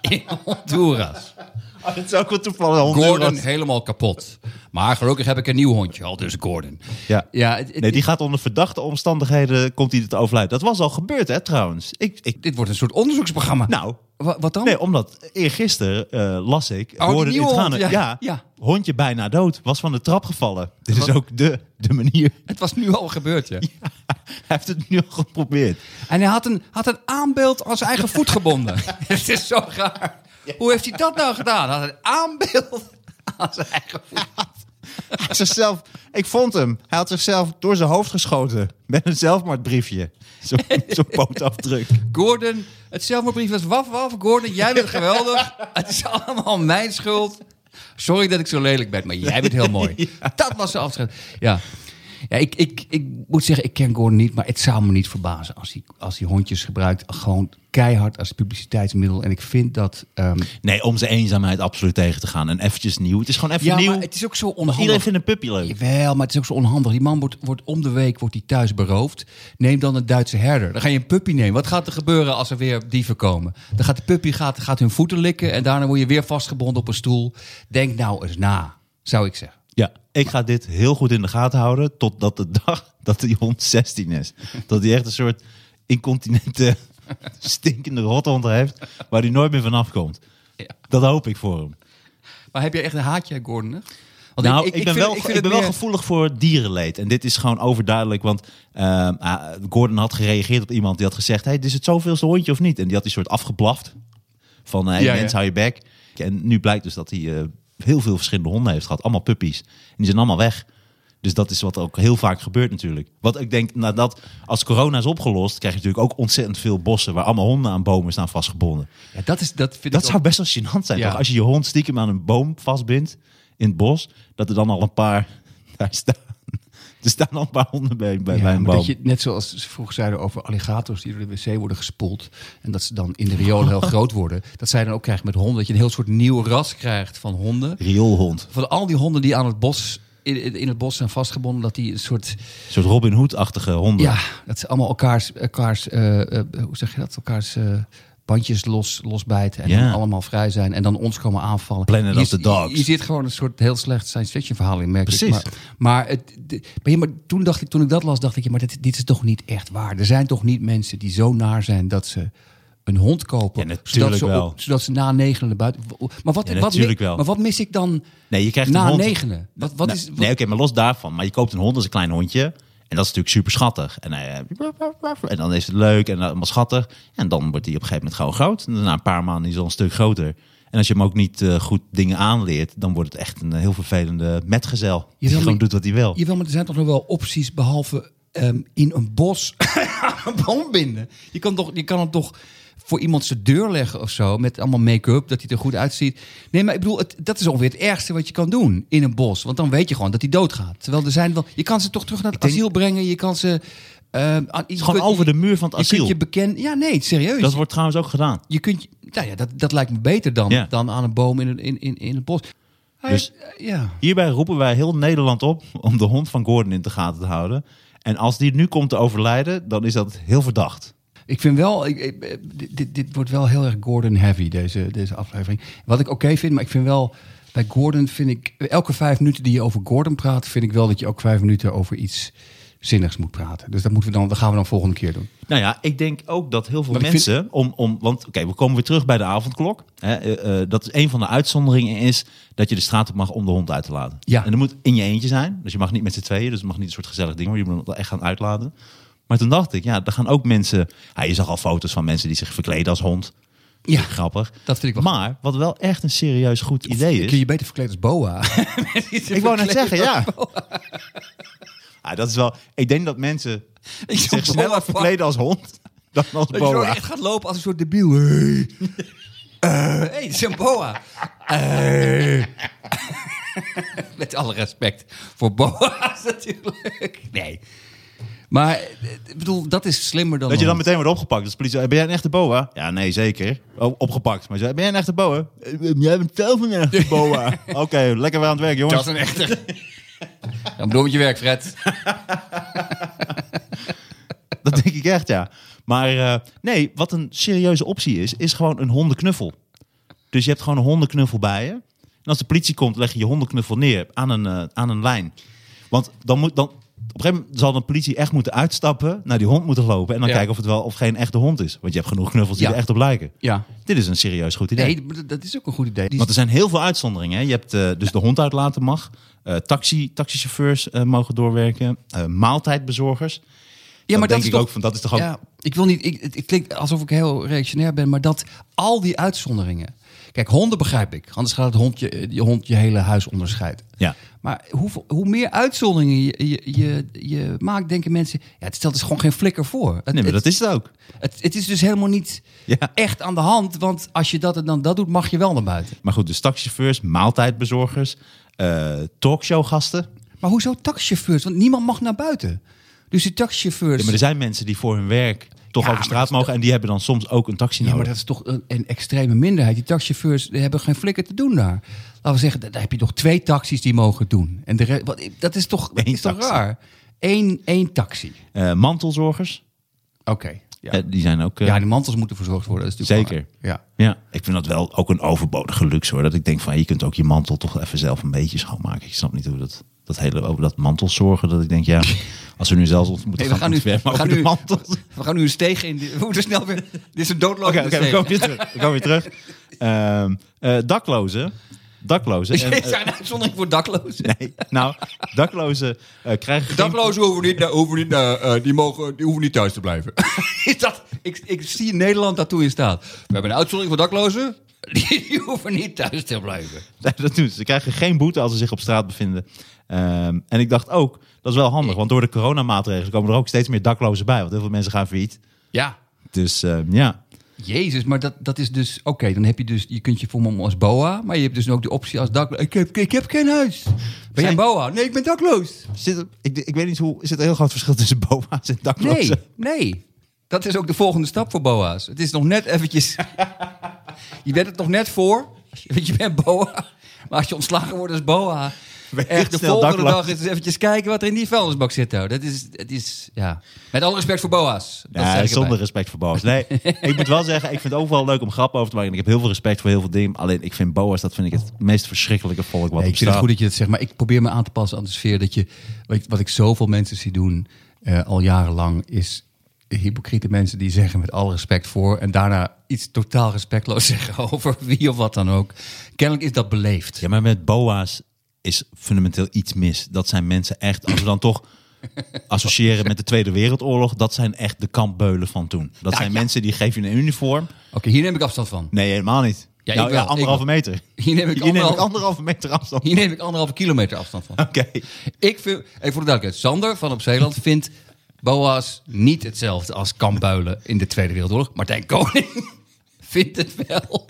in Honduras. Dat is ook wel toevallig Gordon helemaal kapot. Maar gelukkig heb ik een nieuw hondje, al dus Gordon. Ja. Ja, het- het- Nee, die gaat onder verdachte omstandigheden, komt hij te overlijden. Dat was al gebeurd, hè, trouwens. Ik, ik, dit wordt een soort onderzoeksprogramma. nou, Wa- wat dan? nee, omdat eergisteren eh, las ik... Oh, hond, ja. ja, Ja. hondje bijna dood. Was van de trap gevallen. Dit is ook de, de manier. Het was nu al gebeurd, ja. Hij heeft het nu al geprobeerd. En hij had een, had een aanbeeld aan zijn eigen voet gebonden. Het is zo raar. Hoe heeft hij dat nou gedaan? Hij had een aanbeeld aan zijn eigen voet. Hij zichzelf, ik vond hem. Hij had zichzelf door zijn hoofd geschoten. Met een zelfmoordbriefje. Zo'n zo pootafdruk. Gordon, het zelfmoordbrief was waf waf. Gordon, jij bent geweldig. Het is allemaal mijn schuld. Sorry dat ik zo lelijk ben, maar jij bent heel mooi. Dat was de afscheid. Ja. Ja, ik, ik, ik moet zeggen, ik ken Gordon niet, maar het zou me niet verbazen als hij, als hij hondjes gebruikt. Gewoon keihard als publiciteitsmiddel. En ik vind dat. ehm, Nee, om zijn eenzaamheid absoluut tegen te gaan. En eventjes nieuw. Het is gewoon even ja, nieuw. maar het is ook zo onhandig. Iedereen vindt een puppy leuk. Jawel, maar het is ook zo onhandig. Die man wordt, wordt om de week wordt hij thuis beroofd. Neem dan een Duitse herder. Dan ga je een puppy nemen. Wat gaat er gebeuren als er weer dieven komen? Dan gaat de puppy gaat, gaat hun voeten likken en daarna word je weer vastgebonden op een stoel. Denk nou eens na, zou ik zeggen. Ja, ik ga dit heel goed in de gaten houden. Totdat de dag dat die hond 16 is. Dat hij echt een soort incontinente, stinkende rothond heeft. Waar hij nooit meer vanaf komt. Ja. Dat hoop ik voor hem. Maar heb je echt een haatje, Gordon? hè? Want Nou, ik, ben, vind- wel, ik ik ben wel gevoelig voor dierenleed. En dit is gewoon overduidelijk. Want ehm, ah, Gordon had gereageerd op iemand die had gezegd... Hey, is het zoveelste hondje of niet? En die had die soort afgeblaft. Van, hey, Ja, mens, ja. hou je bek. En nu blijkt dus dat hij eh, heel veel verschillende honden heeft gehad. Allemaal puppies. En die zijn allemaal weg. Dus dat is wat ook heel vaak gebeurt natuurlijk. Wat ik denk, nadat als corona is opgelost... krijg je natuurlijk ook ontzettend veel bossen... waar allemaal honden aan bomen staan vastgebonden. Ja, dat, is, dat vind Dat ik zou ook- best wel gênant zijn, Ja. toch? Als je je hond stiekem aan een boom vastbindt in het bos, dat er dan al een paar daar staan. Er staan al een paar honden bij, bij, Ja, bij een boom. dat je, net zoals ze vroeger zeiden over alligators die door de wc worden gespoeld. En dat ze dan in de riool heel groot worden. Dat zij dan ook krijgt met honden. Dat je een heel soort nieuw ras krijgt van honden. Rioolhond. Van al die honden die aan het bos, in het bos zijn vastgebonden. Dat die een soort, Een soort Robin Hood-achtige honden. ja, dat ze allemaal elkaars, elkaars eh, eh, hoe zeg je dat? Elkaars eh, bandjes los, losbijten. En Ja. allemaal vrij zijn. En dan ons komen aanvallen. Planet je, of the Dogs. Je, je zit gewoon een soort heel slecht science fiction verhaal in, merk ik. Precies. Maar, maar, het, de- maar, ja, maar toen dacht ik, toen ik dat las, dacht ik, ja, maar dit, dit is toch niet echt waar. Er zijn toch niet mensen die zo naar zijn dat ze een hond kopen. Ja, natuurlijk zodat, ze op- zodat ze na negenen naar buiten. Maar wat, Ja, wat, wel. maar wat mis ik dan Nee, je krijgt na een hond. negenen? Wat, wat Nou, is, wat- nee, oké, maar los daarvan. Maar je koopt een hond, is een klein hondje. En dat is natuurlijk super schattig. En, eh, en dan is het leuk en allemaal schattig. En dan wordt hij op een gegeven moment gewoon groot. En na een paar maanden is hij al een stuk groter. En als je hem ook niet eh, goed dingen aanleert, dan wordt het echt een heel vervelende metgezel. Die wil gewoon doet wat hij wil. Jawel, maar er zijn toch nog wel opties behalve ehm, in een bos een boom binden. Je kan, toch, je kan hem toch voor iemand zijn deur leggen of zo. Met allemaal make-up, dat hij er goed uitziet. Nee, maar ik bedoel, het, dat is ongeveer het ergste wat je kan doen in een bos. Want dan weet je gewoon dat hij doodgaat. Terwijl er zijn wel. Je kan ze toch terug naar het denk- asiel brengen. Je kan ze. aan- je Gewoon kunt- over de muur van het Je kunt asiel. je bekend. Ja, nee, serieus. Dat wordt trouwens ook gedaan. Je kunt. Nou ja, dat, dat lijkt me beter dan, Ja. dan aan een boom in, een- in, in, in het bos. Hij- Dus- ja. Hierbij roepen wij heel Nederland op om de hond van Gordon in de gaten te houden. En als die nu komt te overlijden, dan is dat heel verdacht. Ik vind wel, ik, ik- eh, dit, dit, wordt wel heel erg Gordon heavy, deze, deze aflevering. Wat ik oké vind, maar ik vind wel, bij Gordon vind ik, elke vijf minuten die je over Gordon praat, vind ik wel dat je ook vijf minuten over iets zinnigs moet praten. Dus dat, moeten we dan, dat gaan we dan volgende keer doen. Nou ja, ik denk ook dat heel veel Maar mensen, om, om, want oké, we komen weer terug bij de avondklok. Hè, eh, eh, dat is een van de uitzonderingen is dat je de straat op mag om de hond uit te laten. Ja. En dat moet in je eentje zijn. Dus je mag niet met z'n tweeën, dus het mag niet een soort gezellig ding worden. Je moet het echt gaan uitlaten. Maar toen dacht ik, ja, er gaan ook mensen... Ja, je zag al foto's van mensen die zich verkleden als hond. Ja, Grappig. dat vind ik wel. Maar wat wel echt een serieus goed idee is... Kun je beter verkleed als boa? Ik wou net zeggen, ja. Ah, dat is wel. Ik denk dat mensen Ik zich sneller boa verkleden als hond dan als Dat je boa. echt gaat lopen als een soort debiel. Hey, Eh, hey, het is een boa. Eh. Met alle respect voor boa's natuurlijk. Nee. Maar eh, ik bedoel, dat is slimmer dan... Dat je dan een- meteen wordt opgepakt. Dus de politie zegt, ben jij een echte boa? Ja, nee, zeker. Opgepakt. Maar ben jij een echte boa? "Eh, Jij bent zelf een echte boa. Oké, lekker weer aan het werk, jongens. Dat is een echte... Dan bedoel met je werk, Fred. Dat denk ik echt, ja. Maar eh, nee, wat een serieuze optie is, is gewoon een hondenknuffel. Dus je hebt gewoon een hondenknuffel bij je. En als de politie komt, leg je je hondenknuffel neer aan een, aan een lijn. Want dan moet dan. Op een gegeven moment zal de politie echt moeten uitstappen, naar die hond moeten lopen en dan Ja. kijken of het wel of geen echte hond is. Want je hebt genoeg knuffels die Ja. er echt op lijken. Ja. Dit is een serieus goed idee. Nee, dat is ook een goed idee. Die- Want er zijn heel veel uitzonderingen. Hè. Je hebt eh, dus de hond uitlaten mag. eh taxi, taxichauffeurs eh, mogen doorwerken. maaltijdbezorgers. ja, maar dat denk is ik toch... ook van dat is toch ook. Ja, ik wil niet. Ik, het, het klinkt alsof ik heel reactionair ben, maar dat al die uitzonderingen. Kijk, honden begrijp ik. Anders gaat het hondje, je hond je hele huis onderscheiden. Ja. Maar hoeveel, hoe meer uitzonderingen je, je, je, je maakt, denken mensen. Ja, het stelt dus gewoon geen flikker voor. Het, Nee, maar het, dat is het ook. het, het is dus helemaal niet Ja. echt aan de hand. Want als je dat en dan dat doet, mag je wel naar buiten. Maar goed, dus taxichauffeurs, maaltijdbezorgers, eh talkshowgasten. Maar hoezo taxichauffeurs? Want niemand mag naar buiten. Dus die taxichauffeurs. Ja, maar er zijn mensen die voor hun werk toch Ja, over straat mogen en die hebben dan soms ook een taxi Ja, nodig. maar dat is toch een, een extreme minderheid. Die taxichauffeurs die hebben geen flikker te doen daar. Laten we zeggen, daar heb je toch twee taxis die mogen doen. En de wat, dat is toch, dat Eén is toch taxi. raar? Eén, één taxi. Eh, mantelzorgers, Oké. Ja. eh, die zijn ook... eh, ja, die mantels moeten verzorgd worden. Dat is Zeker. Ja. Ja, ik vind dat wel ook een overbodige luxe hoor. Dat ik denk van je kunt ook je mantel toch even zelf een beetje schoonmaken. Ik snap niet hoe dat, dat hele over dat mantel zorgen. Dat ik denk ja, als we nu zelfs ons moeten Hey, we gaan, gaan nu, we gaan over de nu, mantels. we gaan nu een steeg in. We moeten snel weer. Dit is een doodloze Oké, oké, we komen weer terug. We komen weer terug. Ehm, eh, daklozen. Daklozen. En, een uitzondering voor daklozen? nee, nou, daklozen eh, krijgen geen- Daklozen hoeven niet, naar- hoeven niet, naar, eh, die, mogen, die hoeven niet thuis te blijven. is dat, ik, ik zie Nederland dat toe in staat. We hebben een uitzondering voor daklozen. Die, die hoeven niet thuis te blijven. Nee, dat doen ze. Ze krijgen geen boete als ze zich op straat bevinden. Ehm, en ik dacht ook, dat is wel handig. Want door de coronamaatregelen komen er ook steeds meer daklozen bij. Want heel veel mensen gaan failliet. Ja. Dus ehm, ja, Jezus, maar dat, dat is dus... Oké, dan heb je dus... Je kunt je vormen als boa, maar je hebt dus ook de optie als dakloos. Ik heb, ik heb geen huis. Ben jij Zijn- een boa? Nee, ik ben dakloos. Zit er, ik, ik weet niet hoe. Is het een heel groot verschil tussen boa's en daklozen? Nee, nee. Dat is ook de volgende stap voor boa's. Het is nog net eventjes... je bent het nog net voor. Want je bent boa. Maar als je ontslagen wordt als boa... Echt de volgende dag is eventjes kijken wat er in die vuilnisbak zit. Nou. Dat is, het is, ja. Met alle respect voor boa's. Dat Ja, zonder erbij. respect voor boa's. Nee, ik moet wel zeggen, ik vind het overal leuk om grappen over te maken. En ik heb heel veel respect voor heel veel dingen. Alleen ik vind boa's, dat vind ik het meest verschrikkelijke volk wat Nee, ik vind het goed dat je dat zegt, maar ik probeer me aan te passen aan de sfeer dat je, wat ik, wat ik zoveel mensen zie doen eh, al jarenlang, is hypocriete mensen die zeggen met alle respect voor en daarna iets totaal respectloos zeggen over wie of wat dan ook. Kennelijk is dat beleefd. Ja, maar met boa's is fundamenteel iets mis. Dat zijn mensen echt, als we dan toch associëren met de Tweede Wereldoorlog, dat zijn echt de kampbeulen van toen. Dat zijn ja. mensen die geven je een uniform. Oké, hier neem ik afstand van. Nee, helemaal niet. Ja, nou, ja, anderhalve meter. Hier neem ik, Hier neem ik anderhalf- anderhalve meter afstand. hier neem ik anderhalve kilometer afstand van. Oké. Ik vind, even voor de duidelijkheid, Sander van op Zeeland vindt Boas niet hetzelfde als Kambuilen in de Tweede Wereldoorlog. Martijn Koning vindt het wel.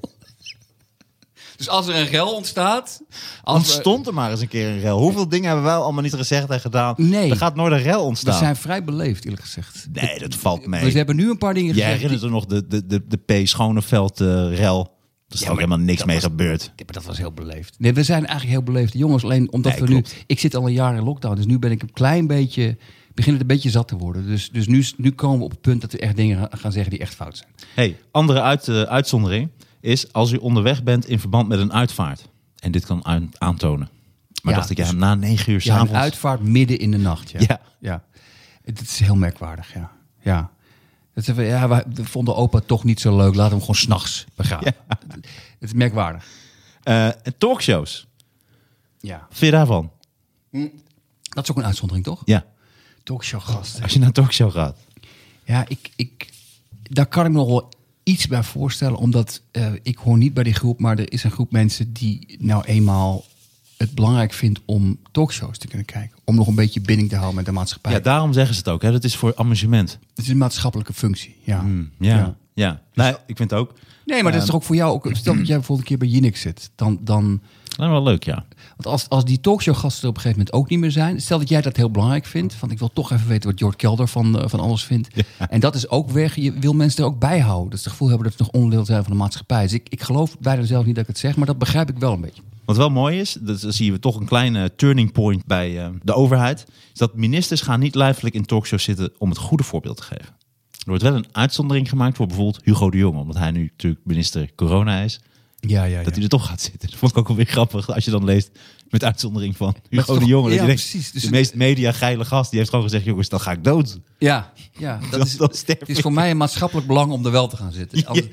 Dus als er een rel ontstaat... Als we- Ontstond er maar eens een keer een rel. Hoeveel dingen hebben wij allemaal niet gezegd en gedaan? Nee. Er gaat nooit een rel we ontstaan. zijn vrij beleefd, eerlijk gezegd. Nee, dat valt mee. We hebben nu een paar dingen Jij gezegd... herinnert er nog de, de, de, de P. Schoneveld eh, rel. Er is Ja, ook helemaal niks mee was- gebeurd. Maar dat was heel beleefd. Nee, we zijn eigenlijk heel beleefde jongens. Alleen omdat Nee, we klopt. nu... Ik zit al een jaar in lockdown, dus nu ben ik een klein beetje... begin het een beetje zat te worden. Dus, dus nu, nu komen we op het punt dat we echt dingen gaan zeggen die echt fout zijn. Hey, andere uit, eh, uitzondering is als u onderweg bent in verband met een uitvaart. En dit kan aan- aantonen. Maar Ja, dacht ik, ja, dus- na negen uur Ja, s'avonds. een uitvaart midden in de nacht. Ja. Ja. ja. Het is heel merkwaardig, ja. Ja. Dat ja, we we vonden opa toch niet zo leuk. Laten we hem gewoon s'nachts begraven. Het is merkwaardig. Eh, talkshows. Ja. Wat vind je daarvan? Dat is ook een uitzondering, toch? Ja, Talkshow-gasten. als je naar een talkshow gaat. Ja, ik, ik, daar kan ik me nog wel iets bij voorstellen. Omdat eh, ik hoor niet bij die groep, maar er is een groep mensen die nou eenmaal het belangrijk vindt om talkshows te kunnen kijken. Om nog een beetje binding te houden met de maatschappij. Ja, daarom zeggen ze het ook. Hè. Dat is voor amusement. Het is een maatschappelijke functie. Ja. Ja, Ja. ja. Nee, ik vind het ook. Nee, maar dat is toch ook voor jou ook. Stel dat jij bijvoorbeeld een keer bij Jinek zit. Dan, dan, Nou, wel leuk, ja. want als, als die talkshow-gasten er op een gegeven moment ook niet meer zijn. Stel dat jij dat heel belangrijk vindt. Want ik wil toch even weten wat George Kelder van, eh, van alles vindt. En dat is ook weg. Je wil mensen er ook bij houden. Dat ze het gevoel hebben dat ze nog onderdeel zijn van de maatschappij. Dus ik, ik geloof bijna zelf niet dat ik het zeg. Maar dat begrijp ik wel een beetje. Wat wel mooi is, dat dan zien we toch een kleine turning point bij eh, de overheid. Is dat ministers gaan niet lijfelijk in talkshows zitten om het goede voorbeeld te geven. Er wordt wel een uitzondering gemaakt voor bijvoorbeeld Hugo de Jonge. Omdat hij nu natuurlijk minister corona is. Ja, ja, Dat hij er toch gaat zitten. Dat vond ik ook wel weer grappig. Als je dan leest met uitzondering van Hugo toch- de Jonge. Dat ja, denkt, precies. Dus de het- meest media geile gast. Die heeft gewoon gezegd, jongens, dan ga ik dood. Ja, ja dat is, sterf het is voor mij een maatschappelijk belang om er wel te gaan zitten. Anders-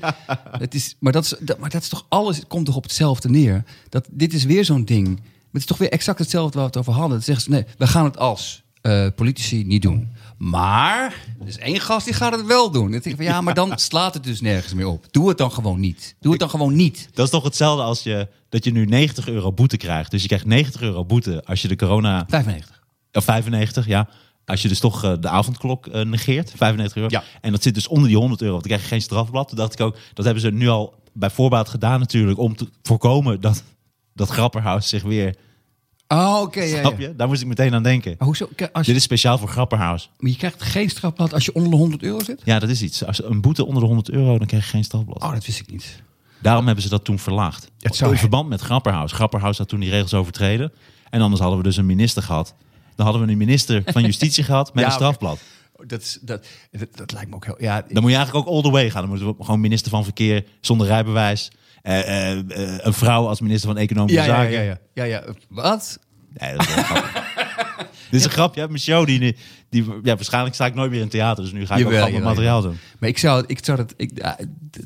het is, maar, dat is, dat, maar dat is toch alles, het komt toch op hetzelfde neer. Dat, dit is weer zo'n ding. Het is toch weer exact hetzelfde waar we het over hadden. Ze, nee, we gaan het als eh, politici niet doen. Maar er is één gast die gaat het wel doen. Denk ik van, ja, maar dan slaat het dus nergens meer op. Doe het dan gewoon niet. Doe het dan gewoon niet. Dat is toch hetzelfde als je, dat je nu 90 euro boete krijgt. Dus je krijgt 90 euro boete als je de corona... 95. Of 95, ja. Als je dus toch eh, de avondklok eh, negeert, 95 euro. Ja. En dat zit dus onder die 100 euro, want dan krijg je geen strafblad. Toen dacht ik ook, dat hebben ze nu al bij voorbaat gedaan natuurlijk... om te voorkomen dat, dat Grapperhaus zich weer... Oh, oké. Snap je? Daar moest ik meteen aan denken. Maar Hoezo? Als Dit is speciaal voor Grapperhaus. maar je krijgt geen strafblad als je onder de 100 euro zit? Ja, dat is iets. Als een boete onder de 100 euro, dan krijg je geen strafblad. Oh, dat wist ik niet. Daarom hebben ze dat toen verlaagd. Het zou- In verband met Grapperhaus. Grapperhaus had toen die regels overtreden. En anders hadden we dus een minister gehad. Dan hadden we een minister van Justitie gehad met Ja, een oké. strafblad. Dat, is, dat, dat, dat lijkt me ook heel... Ja, Dan moet je eigenlijk ook all the way gaan. Dan moeten we gewoon minister van Verkeer zonder rijbewijs. Eh, eh, eh, een vrouw als minister van Economische ja, ja, Zaken. ja, ja, ja, ja. Wat? Nee, dat is wel. Dit is een grapje. Je hebt mijn show die, die... Ja, waarschijnlijk sta ik nooit meer in theater. Dus nu ga ik Jawel, ook materiaal doen. Maar ik zou, ik zou dat, ik, ja,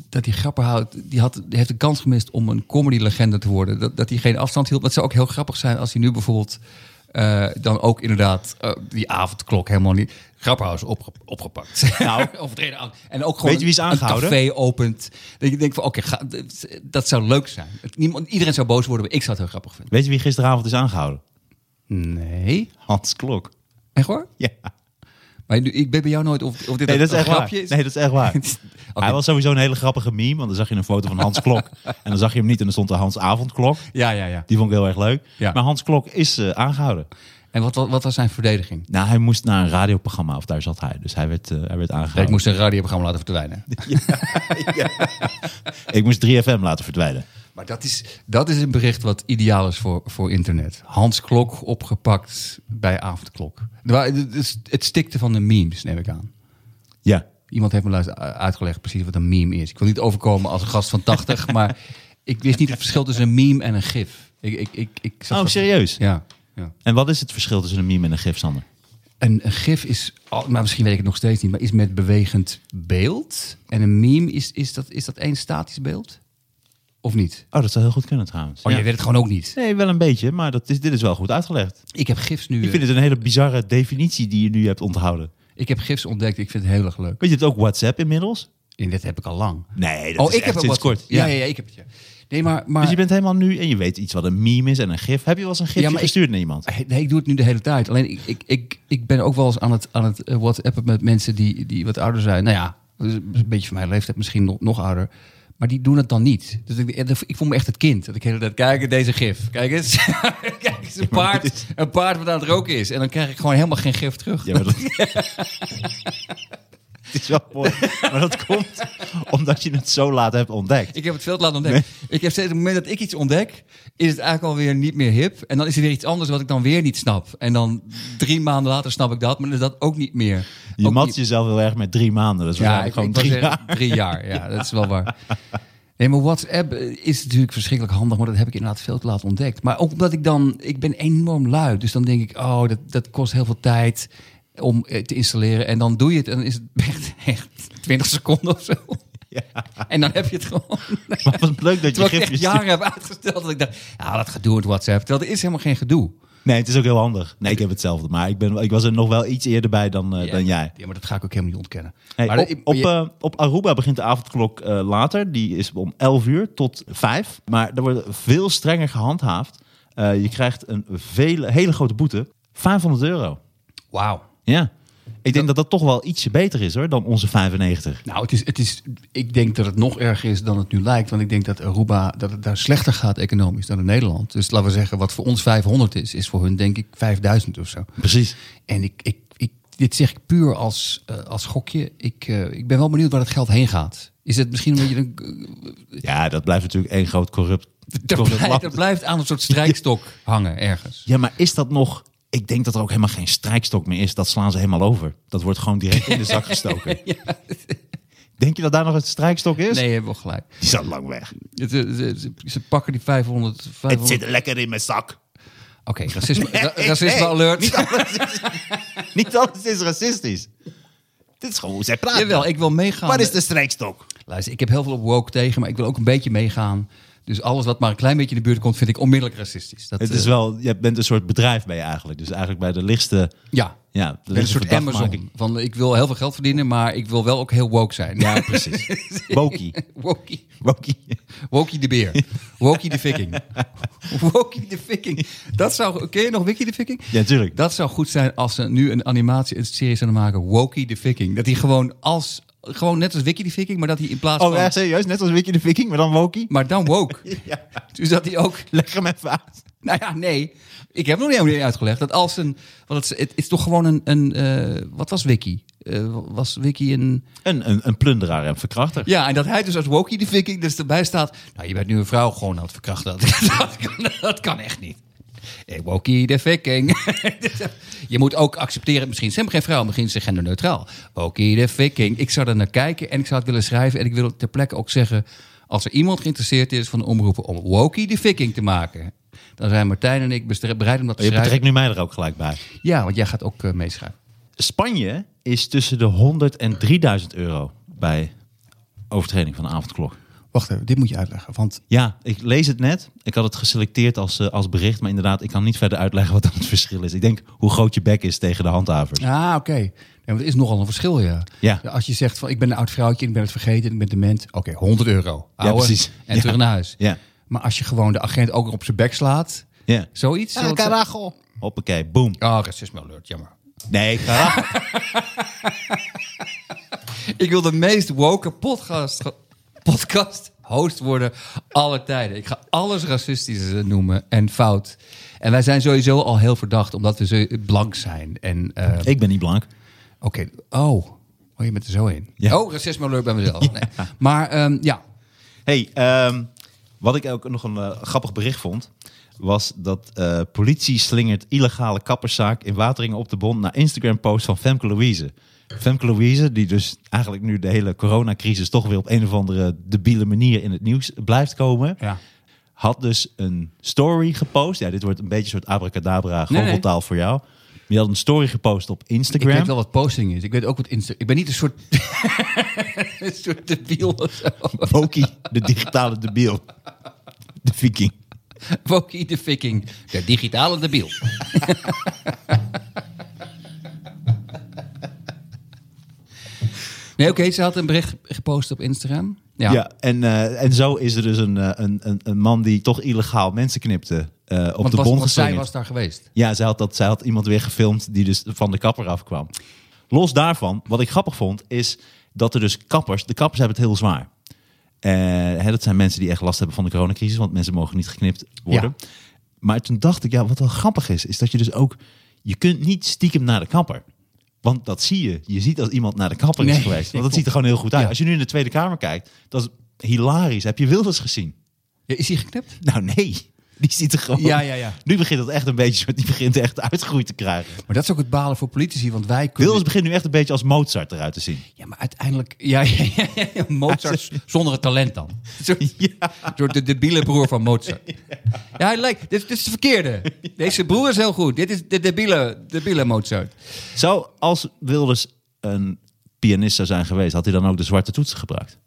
dat die grapperhout, die, had, die heeft de kans gemist om een comedy-legende te worden. Dat, dat hij geen afstand hield. Het zou ook heel grappig zijn als hij nu bijvoorbeeld dan ook inderdaad die avondklok helemaal niet. Grapperhaus opge, opgepakt. Nou. Overtreden aan- En ook gewoon Weet je wie is een- aangehouden? een café opent. Dat je denkt van, oké, dat- dat zou leuk zijn. Niemand, iedereen zou boos worden, maar ik zou het heel grappig vinden. Weet je wie gisteravond is aangehouden? Nee. Hans Klok. Echt hoor? Ja. Maar nu- ik ben bij jou nooit of, of dit Nee, een, dat is een echt waar. grapje is. Nee, dat is echt waar. Oké. Hij was sowieso een hele grappige meme. Want dan zag je een foto van Hans Klok. en dan zag je hem niet en dan stond er Hans Avondklok. Ja, ja, ja. Die vond ik heel erg leuk. Ja. Maar Hans Klok is eh, aangehouden. En wat, wat, wat was zijn verdediging? Nou, hij moest naar een radioprogramma. Of daar zat hij. Dus hij werd, eh, hij werd Ik aangehouden. moest een radioprogramma laten verdwijnen. Ik moest 3FM laten verdwijnen. Maar dat is, dat is een bericht wat ideaal is voor, voor internet. Hans Klok opgepakt bij avondklok. Het, stikte van de memes, neem ik aan. Ja. Iemand heeft me uitgelegd precies wat een meme is. Ik wil niet overkomen als een gast van 80, maar ik wist niet het verschil tussen een meme en een gif. Ik, ik, ik, ik zat Oh, serieus? Ja. Ja. En wat is het verschil tussen een meme en een gif, Sander? Een, een gif is, maar misschien weet ik het nog steeds niet, maar is met bewegend beeld. En een meme, is, is, dat, is dat één statisch beeld? Of niet? Oh, dat zou heel goed kunnen trouwens. Oh, Ja. jij weet het gewoon ook niet. Nee, wel een beetje. Maar dat is, dit is wel goed uitgelegd. Ik heb gifs nu. Ik vind het een hele bizarre definitie die je nu hebt onthouden. Ik heb gifs ontdekt. Ik vind het heel erg leuk. Weet je, je hebt ook WhatsApp inmiddels. En dit heb ik al lang. Nee, dat oh, is ik heb sinds wat kort. Ja, ja, ja, ik heb het. Ja. Nee, maar, maar Dus je bent helemaal nu en je weet iets wat een meme is en een gif. Heb je wel eens een gifje Ja, maar ik- gestuurd naar iemand? Nee, ik doe het nu de hele tijd. Alleen ik, ik, ik, ik ben ook wel eens aan het, aan het eh, whatsappen met mensen die, die wat ouder zijn. Nou ja, een beetje van mijn leeftijd, misschien nog, nog ouder. Maar die doen het dan niet. Dus ik, ik voel me echt het kind. Dat ik de hele tijd, kijk deze gif. Kijk eens. kijk eens, een paard, is- een paard wat aan het roken is. En dan krijg ik gewoon helemaal geen gif terug. Ja, maar dat... Het is wel mooi. Maar dat komt omdat je het zo laat hebt ontdekt. Ik heb het veel te laat ontdekt. Ik heb steeds op het moment dat ik iets ontdek, is het eigenlijk alweer niet meer hip. En dan is er weer iets anders wat ik dan weer niet snap. En dan drie maanden later snap ik dat, maar dan is dat ook niet meer. Je Ook mat niet- jezelf heel erg met drie maanden. Dat is Ja, ik, gewoon ik drie jaar. drie jaar. Ja, dat is wel waar. Nee, maar WhatsApp is natuurlijk verschrikkelijk handig, maar dat heb ik inderdaad veel te laat ontdekt. Maar ook omdat ik dan, ik ben enorm lui, dus dan denk ik, oh, dat, dat kost heel veel tijd om eh, te installeren. En dan doe je het en dan is het echt, echt 20 seconden of zo. Ja. En dan heb je het gewoon. Maar wat leuk dat je ik echt jaren heb uitgesteld dat ik dacht, ja, dat gedoe met WhatsApp. Er is helemaal geen gedoe. Nee, het is ook heel handig. Nee, ik heb hetzelfde. Maar ik, ben, ik was er nog wel iets eerder bij dan, eh, Ja, dan jij. Ja, maar dat ga ik ook helemaal niet ontkennen. Hey, maar op, dat- eh, op Aruba begint de avondklok later. Die is om 11 uur tot 5. Maar er wordt veel strenger gehandhaafd. Eh, je krijgt een vele, hele grote boete. 500 euro. Wauw. Ja. Ik denk dat dat toch wel ietsje beter is hoor, dan onze 95. Nou, het is, het is, ik denk dat het nog erger is dan het nu lijkt. Want ik denk dat Aruba dat het daar slechter gaat economisch dan in Nederland. Dus laten we zeggen, wat voor ons 500 is, is voor hun denk ik 5000 of zo. Precies. En ik, ik, ik, dit zeg ik puur als, eh, als gokje. Ik, eh, ik ben wel benieuwd waar het geld heen gaat. Is het misschien een beetje een... Ja, dat blijft natuurlijk één groot corrupt, Dat corrupt blijft, dat blijft aan een soort strijkstok hangen ergens. Ja, maar is dat nog... Ik denk dat er ook helemaal geen strijkstok meer is. Dat slaan ze helemaal over. Dat wordt gewoon direct in de zak gestoken. Denk je dat daar nog een strijkstok is? Nee, je hebt wel gelijk. Die staat lang weg. Het, ze, pakken die 500... 500 Het zit lekker in mijn zak. Oké, racisme, ra- racisme alert. Niet alles, is, niet alles is racistisch. Dit is gewoon hoe zij praten. Jawel, ik wil meegaan. Waar is de strijkstok? Luister, ik heb heel veel op woke tegen, maar ik wil ook een beetje meegaan. Dus alles wat maar een klein beetje in de buurt komt, vind ik onmiddellijk racistisch. Dat, Het is eh, wel, je bent een soort bedrijf bij je eigenlijk. Dus eigenlijk bij de lichtste... Ja, Ja, de een soort. Amazon. Van, ik wil heel veel geld verdienen, maar ik wil wel ook heel woke zijn. Ja, precies. Wokie. Wokie. Wokie. Wokie de beer. Wokie de viking. Wokie de viking. Dat zou... Ken je nog Wiki de viking? Ja, natuurlijk. Dat zou goed zijn als ze nu een animatie, een serie zouden maken. Wokie de viking. Dat hij gewoon als... Gewoon net als Wiki de viking, maar dat hij in plaats Oh, van... ja, serieus? Net als Wiki de Viking, maar dan Wokie? Maar dan woke. Ja. Dus dat hij ook... Leg hem even uit. Nou ja, nee. Ik heb nog niet helemaal uitgelegd. Dat als een... Want het, is- het is toch gewoon een... een eh, wat was Wiki? Eh, was Wiki een... Een, een, een plunderaar en verkrachter. Ja, en dat hij dus als Wokie de viking dus erbij staat... Nou, je bent nu een vrouw gewoon aan het verkrachten. Dat, kan, dat kan echt niet. Hey, Wokie de viking. je moet ook accepteren... Misschien zijn we geen vrouw, misschien zijn ze genderneutraal. Wokie de viking. Ik zou er naar kijken en ik zou het willen schrijven. En ik wil ter plekke ook zeggen... Als er iemand geïnteresseerd is van de omroepen om Wokie de viking te maken... Dan zijn Martijn en ik bereid om dat te Je schrijven. betrekt nu mij er ook gelijk bij. Ja, want jij gaat ook eh, meeschrijven. Spanje is tussen de 100 en 3000 euro bij overtreding van de avondklok. Wacht even, dit moet je uitleggen. Want Ja, ik lees het net. Ik had het geselecteerd als, eh, als bericht. Maar inderdaad, ik kan niet verder uitleggen wat dan het verschil is. Ik denk hoe groot je bek is tegen de handhavers. Ah, oké. Nee, want er is nogal een verschil, ja. Ja. Als je zegt van ik ben een oud vrouwtje, ik ben het vergeten, ik ben dement. Oké, 100 euro. Ja, precies. En Ja. terug naar huis. Ja. Maar als je gewoon de agent ook op zijn bek slaat, Ja. zoiets. Ja, carajo. Hoppakee, boom. Oh, racisme alert, jammer. Nee, carajo. Ik wil de meest woke podcast, podcast host worden aller tijden. Ik ga alles racistisch noemen en fout. En wij zijn sowieso al heel verdacht, omdat we zo blank zijn. En eh, ik ben niet blank. Oké, oh. Oh, je bent er zo in. Ja. Oh, racisme alert bij mezelf. Nee. Maar ehm, ja, hey, ehm, wat ik ook nog een eh, grappig bericht vond... was dat eh, politie slingert illegale kapperszaak in Wateringen op de Bond... naar Instagram-post van Femke Louise. Femke Louise, die dus eigenlijk nu de hele coronacrisis... toch weer op een of andere debiele manier in het nieuws blijft komen... ja. had dus een story gepost. Ja, dit wordt een beetje een soort abracadabra Nee, goocheltaal voor jou. Die had een story gepost op Ik Instagram. weet wel wat posting is. Ik weet ook wat Insta. Ik ben niet een soort. een soort debiel of zo. Woki, de digitale debiel. De viking. Wokie de Viking. De digitale debiel. Nee, oké, ze had een bericht gepost op Instagram. Ja. Ja, en, eh, en zo is er dus een, eh, een, een, een man die toch illegaal mensen knipte eh, op want de was, bon want zij was daar geweest. Ja, zij had, dat, zij had iemand weer gefilmd die dus van de kapper afkwam. Los daarvan, wat ik grappig vond, is dat er dus kappers... De kappers hebben het heel zwaar. Hè, dat zijn mensen die echt last hebben van de coronacrisis, want mensen mogen niet geknipt worden. Maar toen dacht ik, ja, wat wel grappig is, is dat je dus ook... Je kunt niet stiekem naar de kapper. Want dat zie je. Je ziet als iemand naar de kapper is Nee, geweest. Want dat ziet er gewoon heel goed uit. Ja. Als je nu in de Tweede Kamer kijkt, dat is hilarisch. Heb je Wilders gezien? Ja, is hij geknipt? Nou nee, die ziet er gewoon... Ja, ja, ja. Nu begint het echt een beetje, die begint echt uitgegroeid te krijgen. Maar dat is ook het balen voor politici, want wij kunnen... Wilders begint nu echt een beetje als Mozart eruit te zien. Ja, maar uiteindelijk... Ja, ja, ja, ja, Mozart zonder het talent dan. Zo, Zo de debiele broer van Mozart. Ja, hij lijkt... Dit, dit is de verkeerde. Deze broer is heel goed. Dit is de debiele, debiele Mozart. Zo, als Wilders een pianist zou zijn geweest, had hij dan ook de zwarte toetsen gebruikt?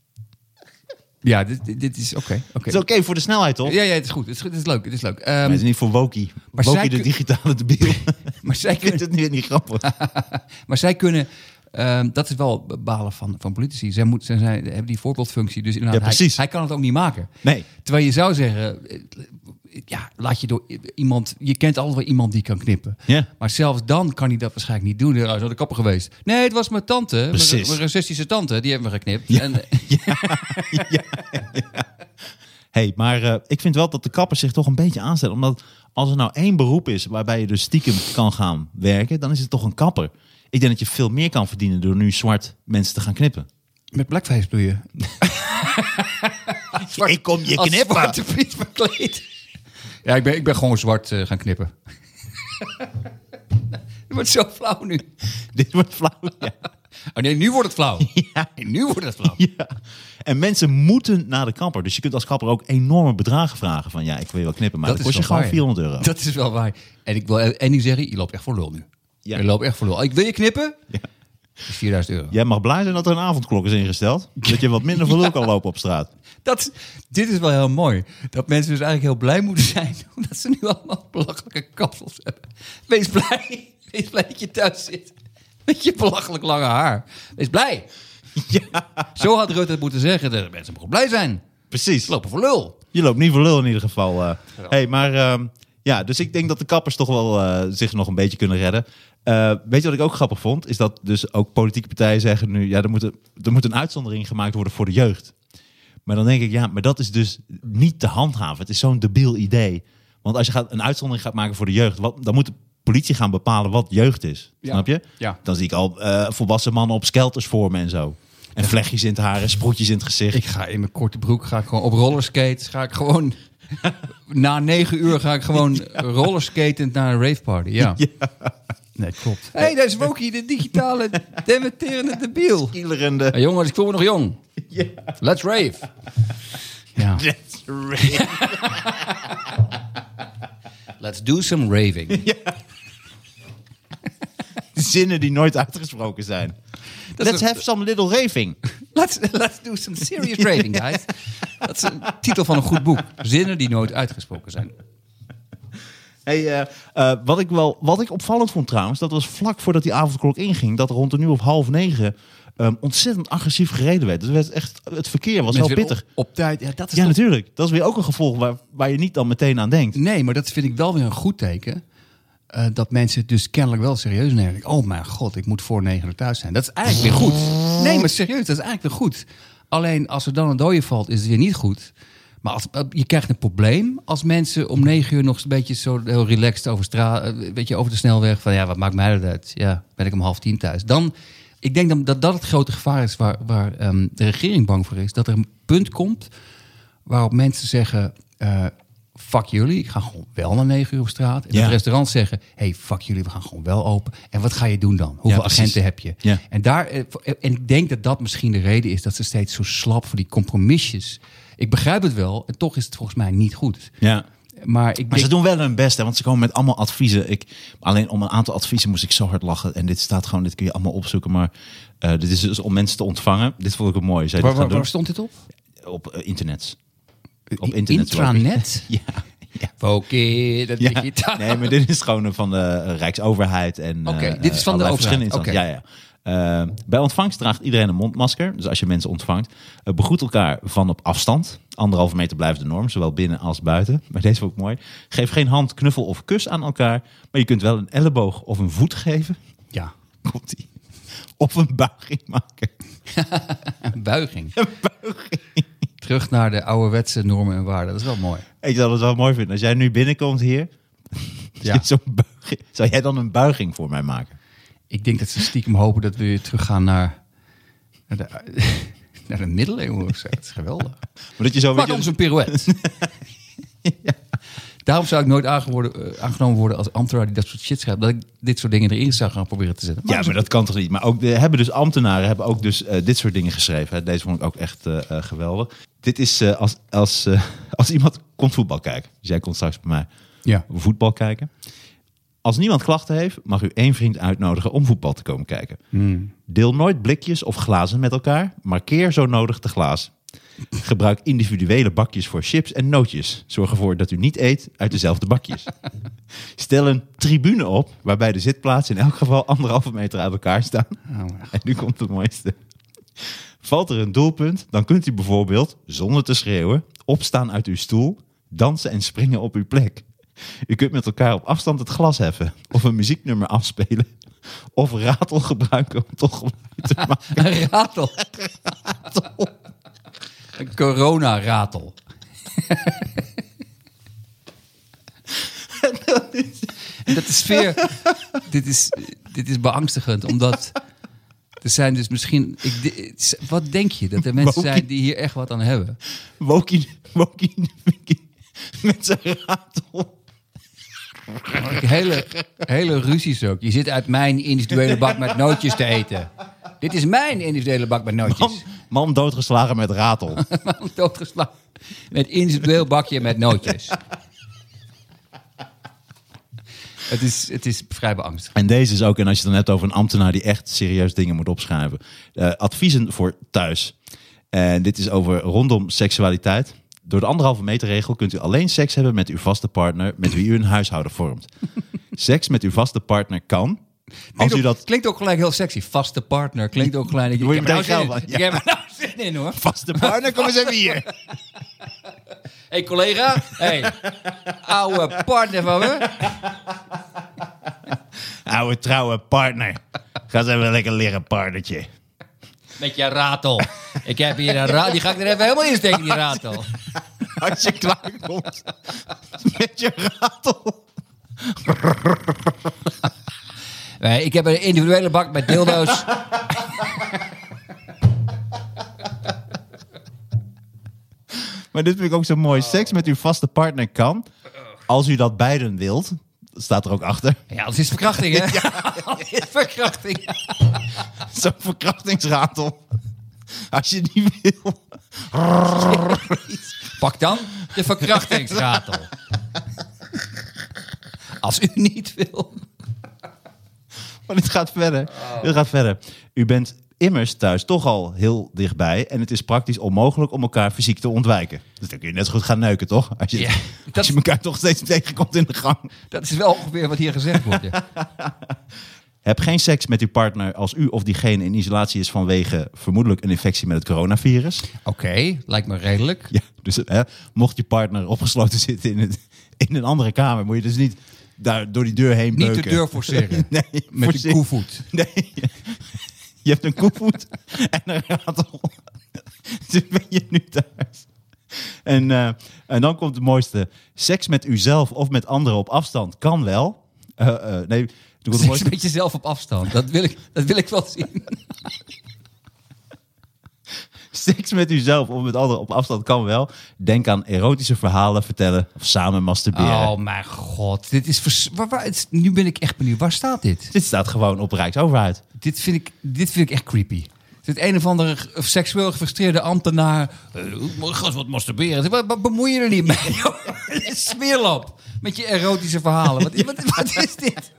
Ja, dit, dit- is oké. oké. Het is oké voor de snelheid, toch? Ja, ja, het is goed. Het is. Het is leuk. Het is leuk. Maar het is niet voor Woki. Maar Woki de digitale debiel. maar zij Ik vind kunnen... het nu niet grappig. Maar zij kunnen... ehm, dat is wel balen van, van politici. Zij, moet, zij, zij hebben die voorbeeldfunctie. Dus inderdaad, Ja, precies. Hij, hij kan het ook niet maken. Nee. Terwijl je zou zeggen... Ja, laat je door iemand... Je kent altijd wel iemand die kan knippen. Ja. Maar zelfs dan kan hij dat waarschijnlijk niet doen. Hij is de kapper geweest. Nee, het was mijn tante. Mijn, Precies. mijn racistische tante. Die hebben we geknipt. Ja. En, hey, maar eh, ik vind wel dat de kappers zich toch een beetje aanstellen. Omdat als er nou één beroep is waarbij je dus stiekem kan gaan werken, dan is het toch een kapper. Ik denk dat je veel meer kan verdienen door nu zwart mensen te gaan knippen. met blackface doe je. Ik kom je Als knippen. zwarte Piet verkleed. Ja, ik ben, ik ben gewoon zwart eh, gaan knippen. Het wordt zo flauw nu. Dit wordt flauw. Ja. Oh nee, nu wordt het flauw. Ja. Nu wordt het flauw. Ja. En mensen moeten naar de kapper. Dus je kunt als kapper ook enorme bedragen vragen. Van ja, ik wil je wel knippen, maar dat, is kost je gewoon waar, ja. 400 euro. Dat is wel waar. En ik wil en ik zeggen, je loopt echt voor lul nu. Ja. Je loopt echt voor lul. Ik wil je knippen. Ja. Dat is 4000 euro. Jij mag blij zijn dat er een avondklok is ingesteld. Dat je wat minder voor lul kan lopen op straat. Dat, dit is wel heel mooi. Dat mensen dus eigenlijk heel blij moeten zijn. Omdat ze nu allemaal belachelijke kapsels hebben. Wees blij. Wees blij dat je thuis zit. Met je belachelijk lange haar. Wees blij. Ja, Zo had Rutte het moeten zeggen. De mensen mogen blij zijn. precies. Lopen voor lul. Je loopt niet voor lul in ieder geval. eh. Hey, maar ehm, ja, dus ik denk dat de kappers toch wel eh, zich nog een beetje kunnen redden. Eh, weet je wat ik ook grappig vond? Is dat dus ook politieke partijen zeggen nu... ja, er moet, een- er moet een uitzondering gemaakt worden voor de jeugd. Maar dan denk ik, ja, maar dat is dus niet te handhaven. Het is zo'n debiel idee. Want als je gaat, een uitzondering gaat maken voor de jeugd... Wat, dan moet de politie gaan bepalen wat jeugd is. Ja. Snap je? Ja. Dan zie ik al eh, volwassen mannen op skelters voor me en zo. En vlechtjes in het haar en sproetjes in het gezicht. Ik ga in mijn korte broek ga ik gewoon op rollerskates. Ga ik gewoon... Na negen uur ga ik gewoon rollerskatend naar een raveparty. Ja. Nee, klopt. Hé, hey, daar is Wokie, de digitale dementerende debiel. Kielerende... Hey, jongens, ik voel me nog jong. Ja. Let's rave. Ja. That's right. Let's do some raving. Zinnen die nooit uitgesproken zijn. Dat Let's have some little raving. Let's, let's do some serious raving, guys. Dat is een titel van een goed boek. Zinnen die nooit uitgesproken zijn. Hey, eh, eh, wat, ik wel, wat ik opvallend vond trouwens, dat was vlak voordat die avondklok inging, dat er rond een uur of half negen ehm, ontzettend agressief gereden werd. Dus het, werd echt, het verkeer was weer pittig. Op, op tijd. Ja, dat is Ja, toch- natuurlijk. Dat is weer ook een gevolg waar, waar je niet dan meteen aan denkt. Nee, maar dat vind ik wel weer een goed teken. Eh, dat mensen het dus kennelijk wel serieus nemen. Oh mijn god, ik moet voor negen uur thuis zijn. Dat is eigenlijk weer goed. Nee, maar serieus, dat is eigenlijk weer goed. Alleen als er dan een dode valt, is het weer niet goed. Maar eh, je krijgt een probleem als mensen om negen uur nog een beetje zo heel relaxed over, straat, eh, over de snelweg. Van ja, wat maakt mij dat uit? Ja, ben ik om half tien thuis. Dan, ik denk dan dat dat het grote gevaar is waar, waar ehm, de regering bang voor is. Dat er een punt komt waarop mensen zeggen: eh, fuck jullie, ik ga gewoon wel naar 9 uur op straat. En Ja. dat restaurants zeggen: hey, fuck jullie, we gaan gewoon wel open. En wat ga je doen dan? Hoeveel agenten heb je? Ja. En, daar, eh, en ik denk dat dat misschien de reden is dat ze steeds zo slap voor die compromisjes. Ik begrijp het wel, en toch is het volgens mij niet goed. Ja. Maar ik Maar ze doen wel hun best, hè, want ze komen met allemaal adviezen. Ik, alleen om een aantal adviezen moest ik zo hard lachen. En dit staat gewoon, dit kun je allemaal opzoeken. Maar eh, dit is dus om mensen te ontvangen. Dit vond ik ook mooi. Zij waar, waar, waar stond dit op? op eh, internet. Op internet. Intranet? Ja. ja. Oké, dat Ja, digitaal. nee, maar dit is gewoon eh, van de Rijksoverheid. en Oké, eh, dit is van de allerlei overheid. Oké. Ja, ja. Eh, bij ontvangst draagt iedereen een mondmasker. Dus als je mensen ontvangt, uh, begroet elkaar van op afstand. Anderhalve meter blijft de norm, zowel binnen als buiten. Maar deze ook mooi. Geef geen hand, knuffel of kus aan elkaar. Maar je kunt wel een elleboog of een voet geven. Ja, Komt ie. Of een buiging maken. een buiging. Terug naar de ouderwetse normen en waarden. Dat is wel mooi. Ik zou het wel mooi vinden. Als jij nu binnenkomt hier, Ja. zo'n buiging, zou jij dan een buiging voor mij maken? Ik denk dat ze stiekem hopen dat we weer teruggaan naar, naar, de, naar de middeleeuwen of zo. Het is geweldig. Maar dat je zo Maak weet ons een pirouette. Daarom zou ik nooit eh, aangenomen worden als ambtenaar die dat soort shit schrijft. Dat ik dit soort dingen erin zou gaan proberen te zetten. Ja, maar dat kan toch niet? Maar ook de, hebben dus ambtenaren hebben ook dus eh, dit soort dingen geschreven. Hè? Deze vond ik ook echt eh, geweldig. Dit is eh, als, als, eh, als iemand komt voetbal kijken. Dus jij komt straks bij mij Ja. voetbal kijken. Als niemand klachten heeft, mag u één vriend uitnodigen om voetbal te komen kijken. Deel nooit blikjes of glazen met elkaar. Markeer zo nodig de glazen. Gebruik individuele bakjes voor chips en nootjes. Zorg ervoor dat u niet eet uit dezelfde bakjes. Stel een tribune op waarbij de zitplaatsen in elk geval anderhalve meter uit elkaar staan. Oh. En nu komt het mooiste. Valt er een doelpunt, dan kunt u bijvoorbeeld, zonder te schreeuwen, opstaan uit uw stoel, dansen en springen op uw plek. U kunt met elkaar op afstand het glas heffen, of een muzieknummer afspelen, of ratel gebruiken om toch geluid te maken. Een ratel. Een corona-ratel. En dat is sfeer. dit, is, dit is beangstigend, omdat er zijn dus misschien. Ik, wat denk je dat er mensen zijn die hier echt wat aan hebben? Wokie, met zijn ratel. Hele, hele ruzies ook. Je zit uit mijn individuele bak met nootjes te eten. Dit is mijn individuele bak met Man, nootjes. man doodgeslagen met ratel. Doodgeslagen. Met individueel bakje met nootjes. Het is, het is vrij beangstigend. En deze is ook, en als je het dan hebt over een ambtenaar die echt serieus dingen moet opschrijven. Eh, adviezen voor thuis. En dit is over rondom seksualiteit. Door de anderhalve meter regel kunt u alleen seks hebben met uw vaste partner met wie u een huishouden vormt. Seks met uw vaste partner kan. Als Klinkt u ook, dat klinkt ook gelijk heel sexy. Vaste partner. Klinkt ook gelijk. Ik je heb er nou Ik heb er nou zin in hoor. vaste partner, kom eens even hier. hey, collega. hey, oude partner van me. Oude trouwe partner. Ga eens even lekker liggen, partnertje. Met je ratel. Ik heb hier een ratel. Die ga ik er even helemaal in steken, die ratel. Als je klaar komt met je ratel. Nee, ik heb een individuele bak met dildo's. Maar dit vind ik ook zo mooi. Seks met uw vaste partner kan. Als u dat beiden wilt. Dat staat er ook achter. Ja, dat is verkrachting, hè? Dat is verkrachting. Zo'n verkrachtingsratel. Als je die wil. Pak dan de verkrachtingsratel. Als u niet wil. Maar dit gaat verder. Dit gaat verder. U bent immers thuis toch al heel dichtbij. En het is praktisch onmogelijk om elkaar fysiek te ontwijken. Dus dan kun je net zo goed gaan neuken, toch? Als je, Ja, als dat- je elkaar toch steeds tegenkomt in de gang. Dat is wel ongeveer wat hier gezegd wordt. Ja. Heb geen seks met uw partner als u of diegene in isolatie is vanwege vermoedelijk een infectie met het coronavirus. Oké, lijkt me redelijk. Ja, dus hè, mocht je partner opgesloten zitten in, het, in een andere kamer, moet je dus niet daar door die deur heen Niet beuken. de deur forceren. Nee, Met een koevoet. Nee, je hebt een koevoet en een ratel. Dus ben je nu thuis. En, eh, en dan komt het mooiste. Seks met uzelf of met anderen op afstand kan wel. Eh, eh, nee, komt het Seks mooiste. met jezelf op afstand. Dat wil ik, dat wil ik wel zien. Seks met uzelf of met anderen op afstand kan wel. Denk aan erotische verhalen vertellen of samen masturberen. Oh mijn god. Dit is vers- waar, waar, het is- nu ben ik echt benieuwd. Waar staat dit? Dit staat gewoon op Rijksoverheid. Dit vind ik, dit vind ik echt creepy. Dit een of andere seksueel gefrustreerde ambtenaar. Uh, ga eens wat masturberen. Wat, wat bemoei je er niet mee? is Smeerlap. Met je erotische verhalen. Wat, wat, wat is dit?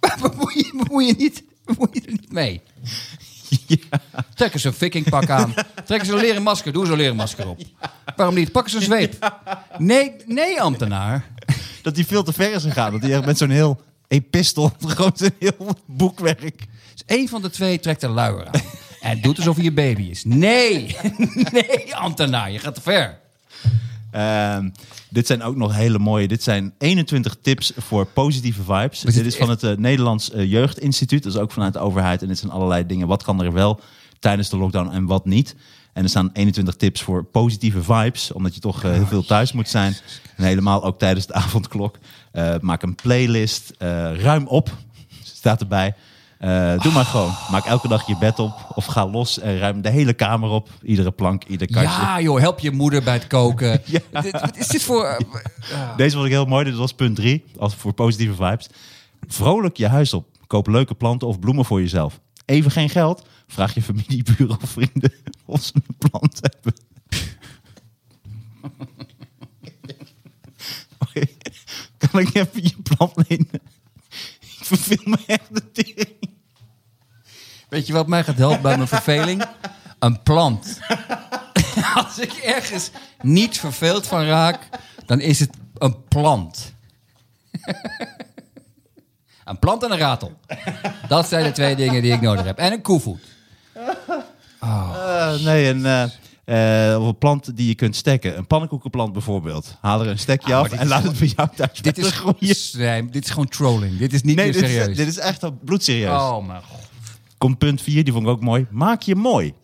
Bemoei je, bemoei je, niet, bemoei je er niet mee? Trek eens een vikingpak aan. Trek eens een leren masker. Doe eens een leren masker op. Waarom niet? Pak eens een zweep. Nee, nee ambtenaar. Dat hij veel te ver is gegaan. Dat hij echt met zo'n heel epistel. Gewoon een heel boekwerk. Dus één van de twee trekt een luier aan. En doet alsof hij je baby is. Nee, nee, ambtenaar, je gaat te ver. Ehm, dit zijn ook nog hele mooie. Dit zijn 21 tips voor positieve vibes. dit Dit is van het eh, Nederlands eh, Jeugdinstituut. Dat is ook vanuit de overheid. En dit zijn allerlei dingen. Wat kan er wel tijdens de lockdown en wat niet? En er staan 21 tips voor positieve vibes. Omdat je toch eh, heel veel thuis moet zijn. En helemaal ook tijdens de avondklok. Maak een playlist. ruim op. Staat erbij. Eh, doe maar gewoon. Maak elke dag je bed op. Of ga los en ruim de hele kamer op. Iedere plank, ieder kastje. Ja, joh, help je moeder bij het koken. Ja. Wat is dit voor... eh, Deze vond ik heel mooi. Dit was punt drie. Als voor positieve vibes. Vrolijk je huis op. Koop leuke planten of bloemen voor jezelf. Even geen geld. Vraag je familie, buren of vrienden of ze een plant hebben. Kan ik even je plant lenen? Ik verveel me echt de tering. Weet je wat mij gaat helpen bij mijn verveling? Een plant. Als ik ergens niet verveeld van raak, dan is het een plant. Een plant en een ratel. Dat zijn de twee dingen die ik nodig heb. En een koevoet. Eh, nee, een, eh, eh, of een plant die je kunt stekken. Een pannenkoekenplant bijvoorbeeld. Haal er een stekje Ah, af en laat het bij jou thuis. Dit is, slijm. dit is gewoon trolling. Dit is niet Nee, meer dit serieus. is, dit is echt bloedserieus. Oh mijn god. Komt punt 4, die vond ik ook mooi. Maak je mooi.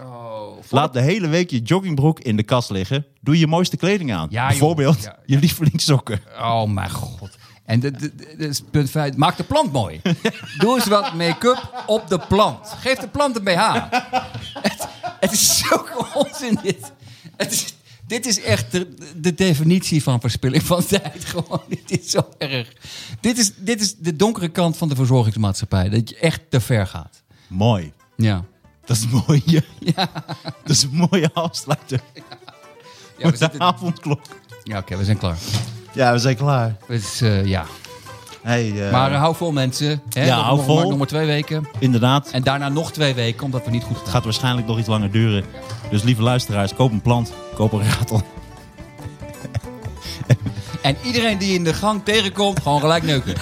Oh, Laat de hele week je joggingbroek in de kast liggen. Doe je mooiste kleding aan. Ja. Bijvoorbeeld Ja. je lievelingssokken. Oh mijn god. En dit is punt 5. Maak de plant mooi. Doe eens wat make-up op de plant. Geef de plant een BH. Het, het is zulke onzin dit. Het is, dit is echt de, de definitie van verspilling van tijd. Gewoon, dit is zo erg. Dit is, dit is de donkere kant van de verzorgingsmaatschappij. Dat je echt te ver gaat. Mooi. Ja. Dat is mooi. Ja. Dat is een mooie afsluiter. Ja, we, Met de zitten- avondklok. ja oké, we zijn klaar. Ja, we zijn klaar. Het is, eh, ja. Hey, eh, Maar eh, hou vol mensen. Hè? Ja, Nog- hou vol. maar- Nog maar twee weken. inderdaad. En daarna nog twee weken, omdat we niet goed Het gaan. gaat waarschijnlijk nog iets langer duren. Dus lieve luisteraars, koop een plant. Koop een ratel. En iedereen die in de gang tegenkomt, gewoon gelijk neuken.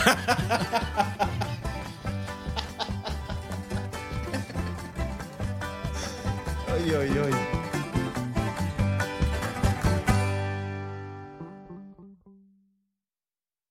Oei, oei, oei.